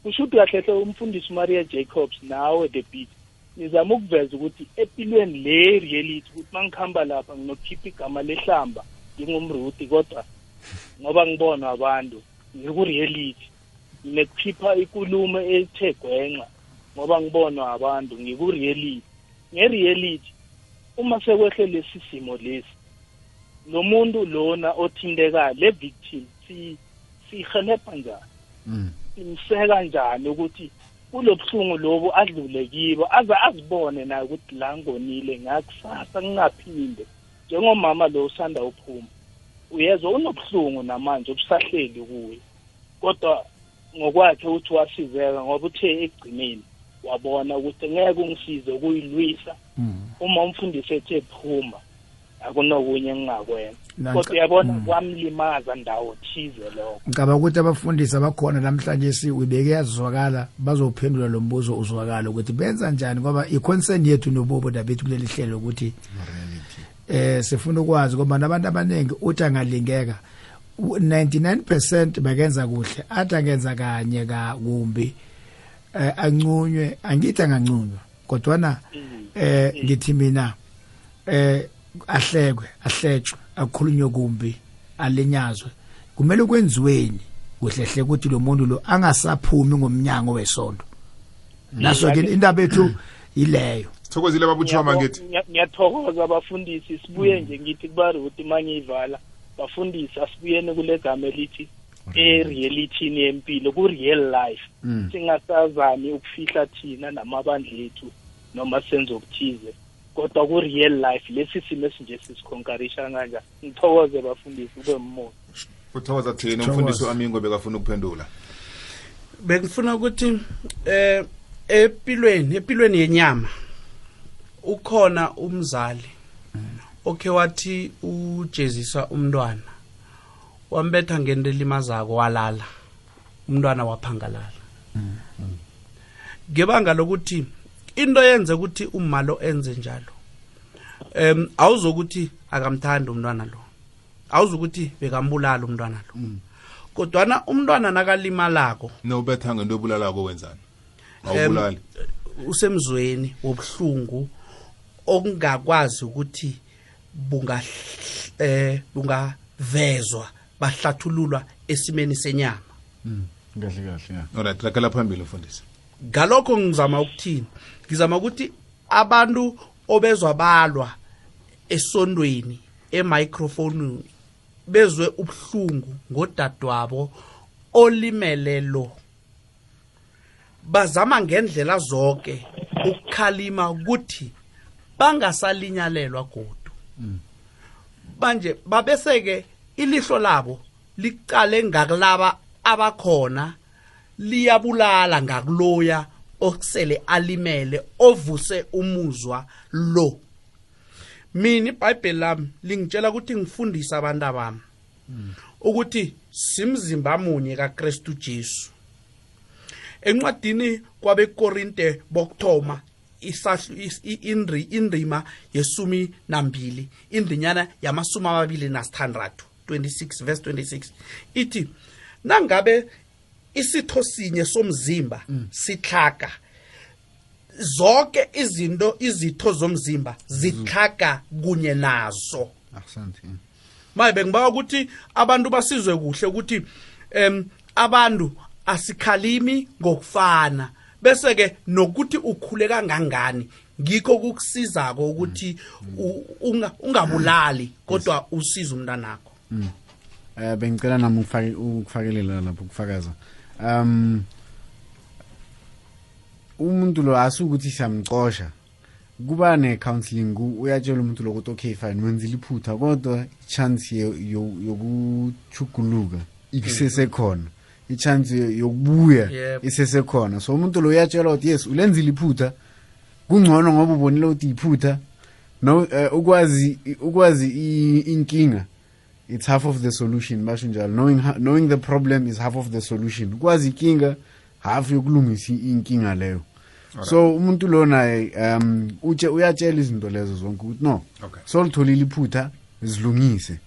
S8: kusho ukuthi kahle hle umfundisi umaria jacobs nawe the beat nizama ukuveza ukuthi empilweni le reality ukuthi uma ngihamba lapha nginokukhipha igama lehlamba ngingumrudi kodwa ngoba ngibona abantu ngiku-reality nekukhipha ikulumo ethe gwenxa. Ngoba ngibonwa abantu ngiku-reality nge-reality uma sekwehle lesi simo lesi lo muntu lona othintekayo le victim si- siyihelebha njani?
S4: Mm.
S8: simseka njani ukuthi kulobuhlungu lobu adlule kibo aze azibone naye ukuthi la ngonile ngakusasa ngingaphinde. Njengomama lo usanda uphuma uyezwa unobuhlungu namanje obusahleli kuye. Kodwa ngokwakhe uthi wasizeka ngoba uthe ekugcineni wabona ukuthi ngeke ungisize ukuyilwisa. Uma umfundisi ethe phuma akunokunye engingakwenza. Kodwa uyabona kwamlimaza ndawo thize lokho.
S1: Ngicabanga ukuthi abafundisi abakhona namhlanje siwibeke yazwakala bazophendula lo mbuzo uzwakala ukuthi benza njani ngoba i-concern yethu nobobo dabethu kuleli hlelo ukuthi eh sifuna ukwazi ngoba nabantu abaningi uthi angalingeka. U- 99% bakenza kuhle athi angenza kanye ka kumbi ancunywe angithi angancunywa kodwana eh ngithi mina eh ahlekwe ahletshwe akukhulunywe kumbi alinyazwe. Kumele kwenziweni kuhlehle ukuthi lo muntu lo angasaphumi ngomnyango wesonto naso ke indaba yethu ileyo.
S2: Sithokozile babuthoma ngithi
S8: Ngiya- ngiyathokoza abafundisi sibuye nje ngithi kubaruti mangiyivala bafundisi asibuyeni kule gama elithi e-realitini yempilo ku-real life.
S4: Mm.
S8: singasazami ukufihla thina namabandla ethu noma senze okuthize kodwa ku-real life lesi simo esinje sisikhonkarisha kanjani ngithokoze bafundisi ube mmoya
S2: uthokoza thina umfundisi amingo bekafuna ukuphendula.
S5: Bengifuna ukuthi eh empilweni empilweni yenyama ukhona umzali okhe wathi ujezisa umntwana. Wambetha ngento elimazako walala. Umntwana waphangalala. Ngebanga lokuthi into yenze ukuthi umalo enze njalo em awuzokuthi akamthandi umntwana lo. Awuzukuthi bekambulala umntwana lo. Kodwana umntwana nakalimalako
S2: nowubetha ngento ebulalako wenzani? awubulali.
S5: usemzweni wobuhlungu okungakwazi ukuthi bunga eh bungavezwa. Bahlathululwa esimeni senyama.
S4: Kahle kahle ya.
S2: Alright rakela phambili mfundisi.
S5: Ngalokho ngizama ukuthini? Ngizama ukuthi abantu obezwa balwa esondweni emicrophone bezwe ubuhlungu ngodadewabo olimele lo. Bazama ngendlela zonke ukukhalima ukuthi bangasalinyalelwa godu. Manje babeseke ilihlo labo licale ngakulaba abakhona liyabulala ngakuloya okusele alimele ovuse umuzwa lo. Mina ibhayibheli lami lingitshela ukuthi ngifundise abantu abami ukuthi simzimba munye kaKristu Jesu. Encwadini kwabekorinte i- indri indima yesumi nambili indinyana yamasumi amabili nasithandathu. 26 verse 26 ithi nangabe isitho sinye somzimba sihlaga zonke izinto izitho zomzimba zihlaga kunye nazo.
S4: Asante
S5: maye bengibawa ukuthi abantu basizwe kuhle ukuthi em abantu asikhalimi ngokufana bese ke nokuthi ukhule kangangani ngikho kukusizako ukuthi unga- ungabulali kodwa usize umntanakho.
S4: Eh bengicela nami ukufake ukufakelela lapho ukufakaza. Um umuntu lo asukuthi siyamcosha. Kuba ne-counseling uyatshela umuntu lo ukuthi okay fine wenzile iphutha kodwa i-chance yo- yo- yokuchuguluka isesekhona i-chance yokubuya isesekhona. So umuntu lo uyatshelwa ukuthi yes ulenzile iphutha. Kungcono ngoba ubonile ukuthi iphutha. No eh, ukwazi ukwazi inkinga. It's half of the solution basho njalo. Knowing, ha- knowing the problem is half of the solution. Kwazi inkinga half yokulungisa i- inkinga leyo. So umuntu lo naye um utshe uyatshela izinto lezo zonke ukuthi no
S2: Okay.
S4: solitholile iphutha zilungise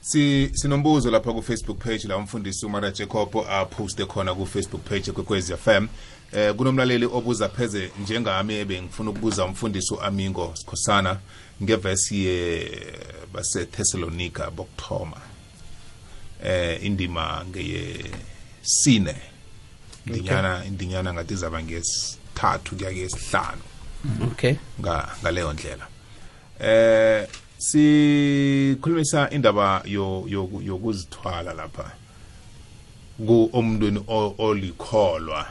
S2: si sinombuzo lapha ku Facebook page la umfundisi uMara Jacob aposte khona ku Facebook page kwekwezi FM eh kunomlaleli obuza pheze njengami ebengifuna ukubuza umfundisi uAmingo Sikhosana. Ngevesi ye base Thessalonica bokthoma eh indima ngeye sine. Indinyana indinyana ngathi zaba ngesithathu kuya kesihlanu
S5: okay.
S2: Nga ngaleyo ndlela. Eh sikhulumisa indaba yo- yoku- yokuzithwala lapha. Ku omntweni olikholwa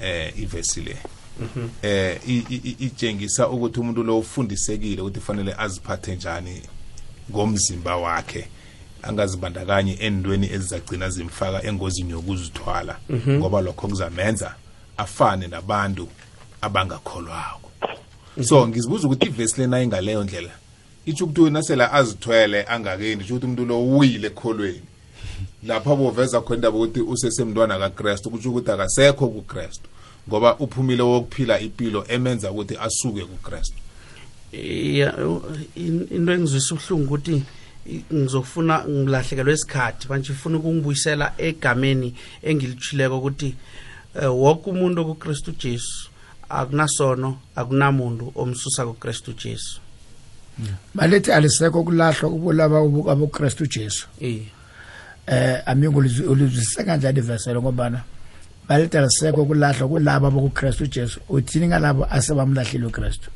S2: eh ivesi le. Eh i- i- itshengisa ukuthi umuntu lo ufundisekile ukuthi fanele aziphathe njani ngomzimba wakhe angazibandakanyi endweni ezizagcina zimfaka engozini yokuzithwala. Ngoba lokho kuzamenza afane nabantu abangakholwako. So ngizibuza ukuthi ivesi lena ingaleyo ndlela itsho ukuthi wena sela azithwele angakendi itsho ukuthi umuntu lo uyile ekholweni. Lapha boveza khona indaba ukuthi usesemntwana kakristu kutsho ukuthi akasekho kukristu. Ngoba uphumile wokuphila impilo emenza ukuthi asuke kukristu.
S5: Ya in- into engizwisa ubuhlungu ukuthi i- ngizofuna ngilahlekelwe isikhathi manje ngifuna ukungibuyisela egameni engilitshileko ukuthi eh, wonke umuntu okukristu jesu akunasono akunamuntu omsusa kukristu jesu.
S1: Balethi alisekho kulahlwa kubulaba abokristu jesu.
S5: Iye
S1: eh amingo ulizwisisa kanjani iveselo ngobana balethi alisekho kulahlwa kulabo abokristu jesu uthini ngalabo asebamlahlile ukristu?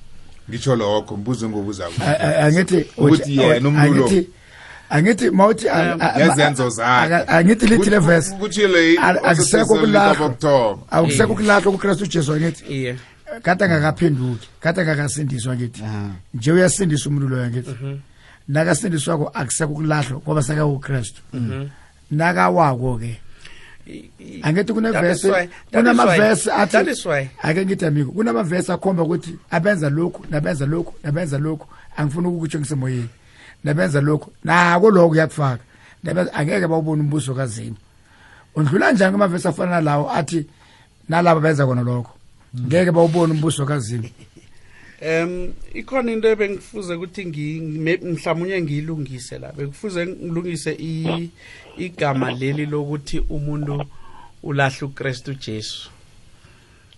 S2: Ngitsho lokho mbuzo ngobuza
S1: A- a- angithi
S2: Ukuthi yena umuntu lo.
S1: angithi angithi mawuthi a- a- a-
S2: Ngezenzo zakhe.
S1: a- angithi lithi le verse
S2: kutshilo yi-
S1: Al- akusekho
S2: useThessalonika
S1: kulahlwa.
S2: bokuthoma.
S1: akusekho kulahlwa kukristu jesu angithi?
S5: Iye.
S1: Kade angakaphenduki kade angakasindiswa ngithi
S4: Aha.
S1: nje uyasindisa umuntu loyo ngithi nakasindiswako akusekho kulahlwa ngoba sekakukristu nakawako ke angithi
S5: That is
S1: kunevesi
S5: why- that is
S1: kunamavesi
S5: why- that
S1: athi
S5: is why.
S1: ake ngithi amigo kunamavesi akhomba ukuthi abenza lokhu nabenza lokhu nabenza lokhu. Angifuni ukukutsho ngisemoyeni nabenza lokhu. Nako lokho kuyakufaka. Nabenza angeke bawubone umbuso kazimo undlula njani kumavesi afana nalawo athi nalabo benza kona lokho? Ngeke bawubone umbuso kazimo
S5: um ikhona into ebengifuze ukuthi mhlawumunye ngiyilungise la. Bekufuze ngilungise igama leli lokuthi umuntu ulahla ukristu jesu.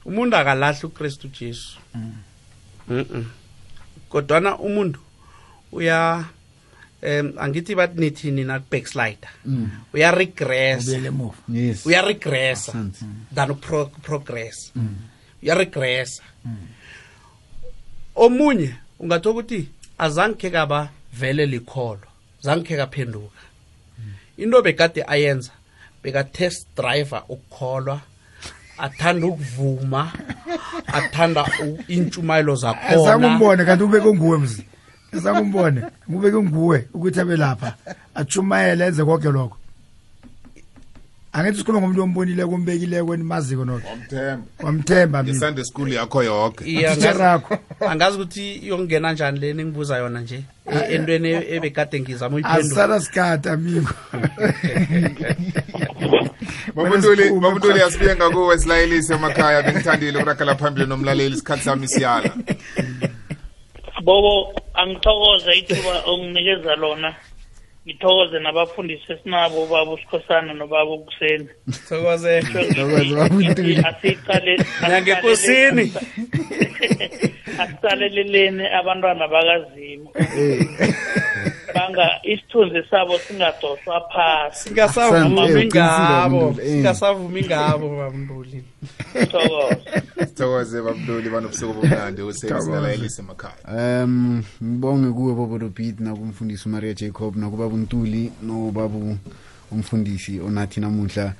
S5: Umuntu akalahla ukristu jesu. Mm-mm. kodwana umuntu uya um angithi bathi nithini na backslider. Uya regress. Uya regressa than progress. Uya regressa. Omunye ungathola ukuthi azange khe kaba vele likholo zange khe kaphenduka. Into bekade ayenza beka-test driver ukukholwa athanda ukuvuma athanda u- intshumayelo zakhona.
S1: Asangumbone kanti ubeke nguwe mzi. Asangumbone ubeke nguwe ukuthi abe lapha atshumayele enze konke lokho. Angithi sikhuluma ngomuntu ombonileko ombekileko enimaziko noko
S2: Wamthemba.
S1: wamthemba mina.
S2: Ngesunday school yakho yonke
S5: Iya, angazi-
S1: rakho.
S5: angazi ukuthi yokungena njani le ningibuza yona nje e- entweni e- ebekade ngizama uyiphendula.
S1: Sikhathi amigo. Phansi.
S2: asibuye ngakuwe silayelise emakhaya bengithandile ukuragela phambili nomlaleli isikhathi sami siyala.
S3: Bobo angithokoze ithuba onginikeza lona ngithokoze nabafundisi esinabo baba usikhosana nobaba ukuseni.
S5: Thokoze
S4: Thokoze, Baba Ntuli.
S3: asiqale
S5: Nangekosini.
S3: asiqaleleleni abantwana bakazimu. Banga isithunzi sabo singadoswa phasi.
S5: Singasavumi ngabo singasavumi ngabo
S3: thokoze.
S2: Sithokoze babuntuli banobusuku bomnandi usesilalayelise emakhaya.
S4: Um ngibonge kuwe bobo beat nakumfundisi umaria jacob nakuba buntuli nobabu umfundisi onathi namuhla.